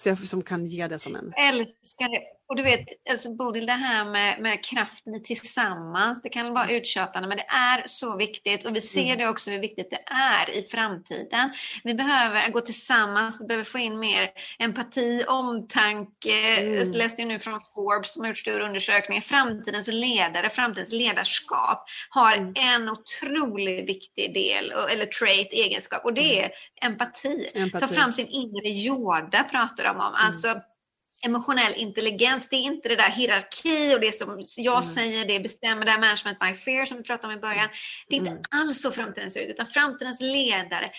Så jag som kan ge det som en... älskar det. Och du vet, alltså Bodil, det här med, med kraften tillsammans, det kan vara uttjatande men det är så viktigt och vi ser Mm. det också hur viktigt det är i framtiden. Vi behöver gå tillsammans, vi behöver få in mer empati, omtanke. Mm. Jag läste ju nu från Forbes som har gjort stora undersökningar. Framtidens ledare, framtidens ledarskap har Mm. en otroligt viktig del, eller trait, egenskap och det är empati. Empati. Ta fram sin inre Yoda pratar de om. Alltså emotionell intelligens, det är inte det där hierarki och det som jag Mm. säger, det bestämmer, det här management by fear som vi pratade om i början. Det är inte Mm. alls så framtiden ser ut, utan framtidens ledare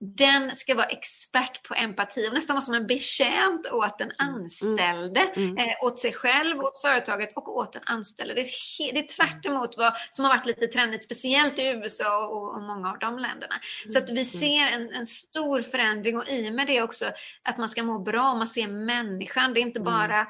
den ska vara expert på empati och nästan vara som en betjänt åt den Mm. anställde, Mm. eh, åt sig själv, åt företaget och åt den anställde. Det är, det är tvärt emot vad som har varit lite trendigt, speciellt i USA och, och många av de länderna. Så att vi ser en, en stor förändring och i och med det också att man ska må bra, man ser människan. Det är inte Mm. bara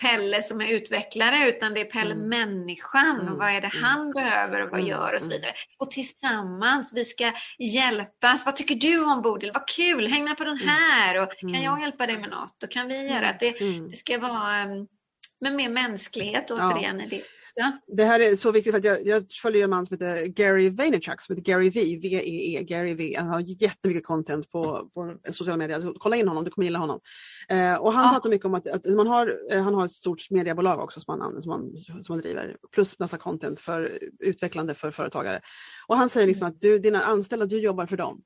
Pelle som är utvecklare utan det är Pelle Mm. människan. Mm. Och vad är det han behöver och vad Mm. gör och så Mm. vidare. Och tillsammans, vi ska hjälpas. Vad tycker du om Bodil? Vad kul, häng med på den här. Och kan Mm. jag hjälpa dig med något? Då kan vi göra att det, Mm. det ska vara med mer mänsklighet Ja. återigen i det. Också. Det här är så viktigt för att jag, jag följer en man som heter Gary Vaynerchuk som heter Gary V, V-E-E, Gary V. Han har jättemycket content på, på sociala medier. Så Kolla in honom, du kommer gilla honom. Eh, och han Ja. pratar mycket om att, att man har, eh, han har ett stort mediebolag också som han, som, han, som han driver. Plus massa content för utvecklande för företagare. Och han säger liksom att du, dina anställda, du jobbar för dem.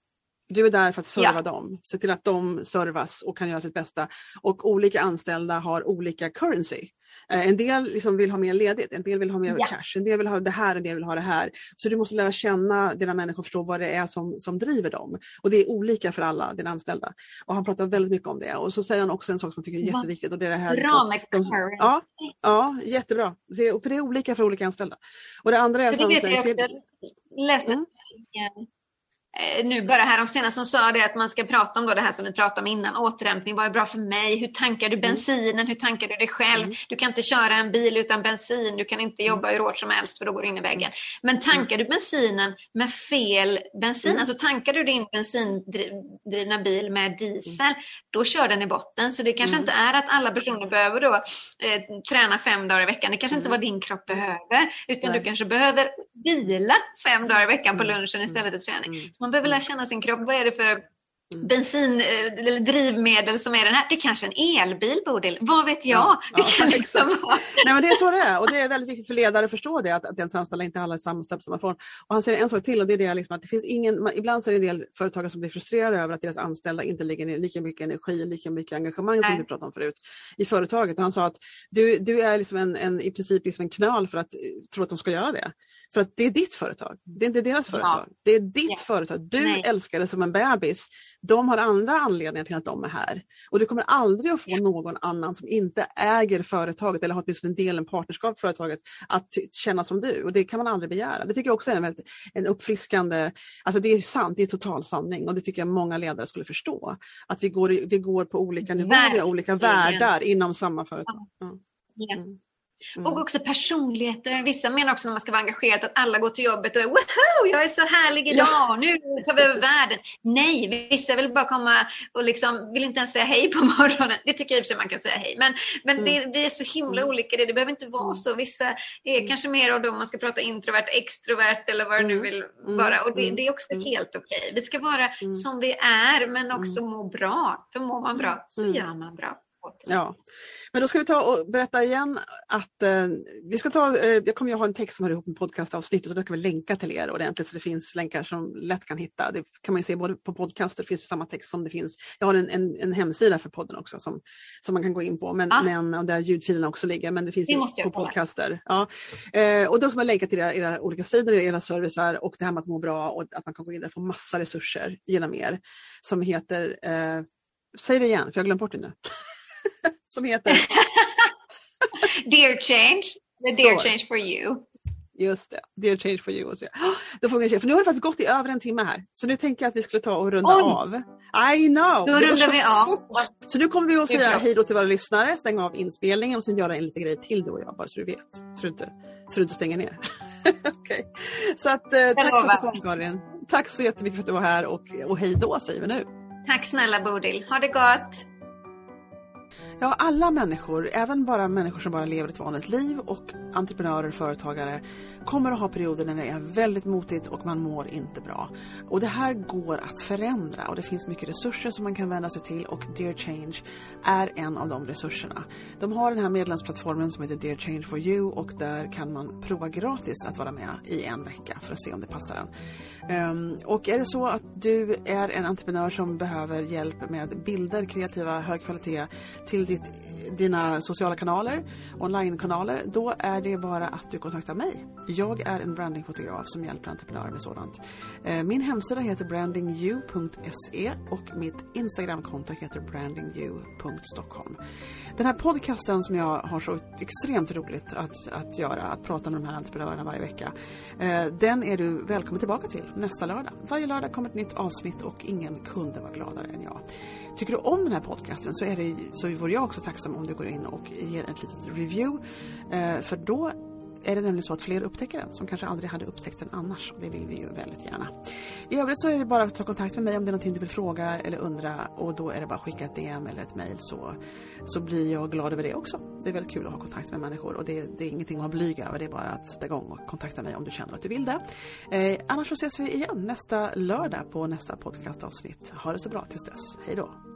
Du är där för att serva Ja. dem, se till att de servas och kan göra sitt bästa. Och olika anställda har olika currency. Eh, En del liksom vill ha mer ledigt, en del vill ha mer Ja. cash, en del vill ha det här, en del vill ha det här. Så du måste lära känna dina människor och förstå vad det är som, som driver dem. Och det är olika för alla dina anställda. Och han pratar väldigt mycket om det. Och så säger han också en sak som jag tycker är jätteviktigt. Och det är det här liksom Bra att med de-. Ja, ja, jättebra. Det är, det är olika för olika anställda. Och det andra är För det vet jag också. Läste Mm. Eh, nu bara här om senast som sa det att man ska prata om då det här som vi pratade om innan, återhämtning, vad är bra för mig, hur tankar du bensinen, hur tankar du dig själv, Mm. du kan inte köra en bil utan bensin, du kan inte jobba hur hårt som helst för då går du in i väggen. Men tankar du bensinen med fel bensin, Mm. alltså tankar du din bensindrivna bil med diesel, då kör den i botten. Så det kanske Mm. inte är att alla personer behöver då eh, träna fem dagar i veckan, det kanske inte Mm. vad din kropp behöver, utan Nej. du kanske behöver vila fem dagar i veckan på Mm. lunchen istället för träning. Man behöver lära känna sin kropp. Vad är det för Mm. bensin eh, eller drivmedel som är den här? Det är kanske en elbil, Bodil. Vad vet jag? Ja, det ja, kan liksom vara... Nej men det är så det är och det är väldigt viktigt för ledare att förstå det att, att ens anställda inte alla är samma stöp som man får. Och han säger en sak till och det är det liksom att det finns ingen, man, ibland så är det en del företagare som blir frustrerade över att deras anställda inte lägger ner lika mycket energi, lika mycket engagemang som Nej. du pratade om förut i företaget. Och han sa att du, du är liksom en, en, i princip liksom en knöl för att eh, tro att de ska göra det. För att det är ditt företag, det är inte deras Ja. företag. Det är ditt Ja. företag. Du Nej. älskar det som en bebis. De har andra anledningar till att de är här. Och du kommer aldrig att få någon annan som inte äger företaget eller har åtminstone en del, en partnerskap i företaget att känna som du. Och det kan man aldrig begära. Det tycker jag också är en, väldigt, en uppfriskande, alltså det är sant, det är total sanning och det tycker jag många ledare skulle förstå. Att vi går, vi går på olika nivåer, har olika världar inom samma företag. Ja. Mm. Mm. Och också personligheter. Vissa menar också när man ska vara engagerad att alla går till jobbet och är woho, jag är så härlig idag, nu tar vi över världen. Nej, vissa vill bara komma och liksom vill inte ens säga hej på morgonen. Det tycker jag i och för sig man kan säga hej. Men, men Mm. det, det är så himla Mm. olika. Det, det behöver inte vara Mm. så. Vissa är Mm. kanske mer av dem man ska prata introvert, extrovert eller vad det nu Mm. vill vara. Och det, det är också helt okej. Vi ska vara som vi är men också må bra. För mår man bra så gör man bra. Ja, men då ska vi ta och berätta igen att eh, vi ska ta, eh, jag kommer ju ha en text som hör ihop med podcastavsnittet och då kan vi länka till er ordentligt så det finns länkar som lätt kan hitta. Det kan man se både på podcaster, det finns samma text som det finns. Jag har en, en, en hemsida för podden också som, som man kan gå in på men, Ah. men, och där ljudfilerna också ligger men det finns Det på podcaster. Ja. Eh, och då kan man länka till era, era olika sidor, era servicer och det här med att må bra och att man kan gå in där och få massa resurser genom er som heter, eh, säg det igen för jag har glömt bort det nu. som heter Dear change, the dear Så. change for you. Just det, Dear Change for you. Och så. Då får vi, för nu har det faktiskt gått i över en timme här. Så nu tänker jag att vi skulle ta och runda Oj. av. I know! Då rundar vi av. Så nu kommer vi att säga hej då till våra lyssnare, stänga av inspelningen och sen göra en liten grej till du och jag, bara så du vet. Så du inte, så du inte stänger ner. Okej. Så att, eh, tack för att du kom Karin. Tack så jättemycket för att du var här och, och hej då säger vi nu. Tack snälla Bodil. Ha det gott. Ja, alla människor, även bara människor som bara lever ett vanligt liv och entreprenörer och företagare kommer att ha perioder när det är väldigt motigt och man mår inte bra. Och det här går att förändra och det finns mycket resurser som man kan vända sig till och Dear Change är en av de resurserna. De har den här medlemsplattformen som heter Dear Change for you och där kan man prova gratis att vara med i en vecka för att se om det passar en. Ehm, och är det så att du är en entreprenör som behöver hjälp med bilder, kreativa, hög kvalitet till till ditt, dina sociala kanaler, onlinekanaler, då är det bara att du kontaktar mig. Jag är en brandingfotograf som hjälper entreprenörer med sådant. Eh, min hemsida heter brandingyou.se och mitt Instagramkonto heter brandingyou.stockholm. Den här podcasten som jag har så extremt roligt att, att göra, att prata med de här entreprenörerna varje vecka, eh, den är du välkommen tillbaka till nästa lördag. Varje lördag kommer ett nytt avsnitt och ingen kunde vara gladare än jag. Tycker du om den här podcasten så, är det, så vore jag också tacksam om du går in och ger ett litet review. Eh, för då är det nämligen så att fler upptäcker den som kanske aldrig hade upptäckt den annars. Det vill vi ju väldigt gärna. I övrigt så är det bara att ta kontakt med mig om det är någonting du vill fråga eller undra och då är det bara att skicka ett DM eller ett mail så, så blir jag glad över det också. Det är väldigt kul att ha kontakt med människor och det, det är ingenting att vara blyg över. Det är bara att sätta igång och kontakta mig om du känner att du vill det. Eh, annars så ses vi igen nästa lördag på nästa podcastavsnitt. Ha det så bra tills dess. Hej då!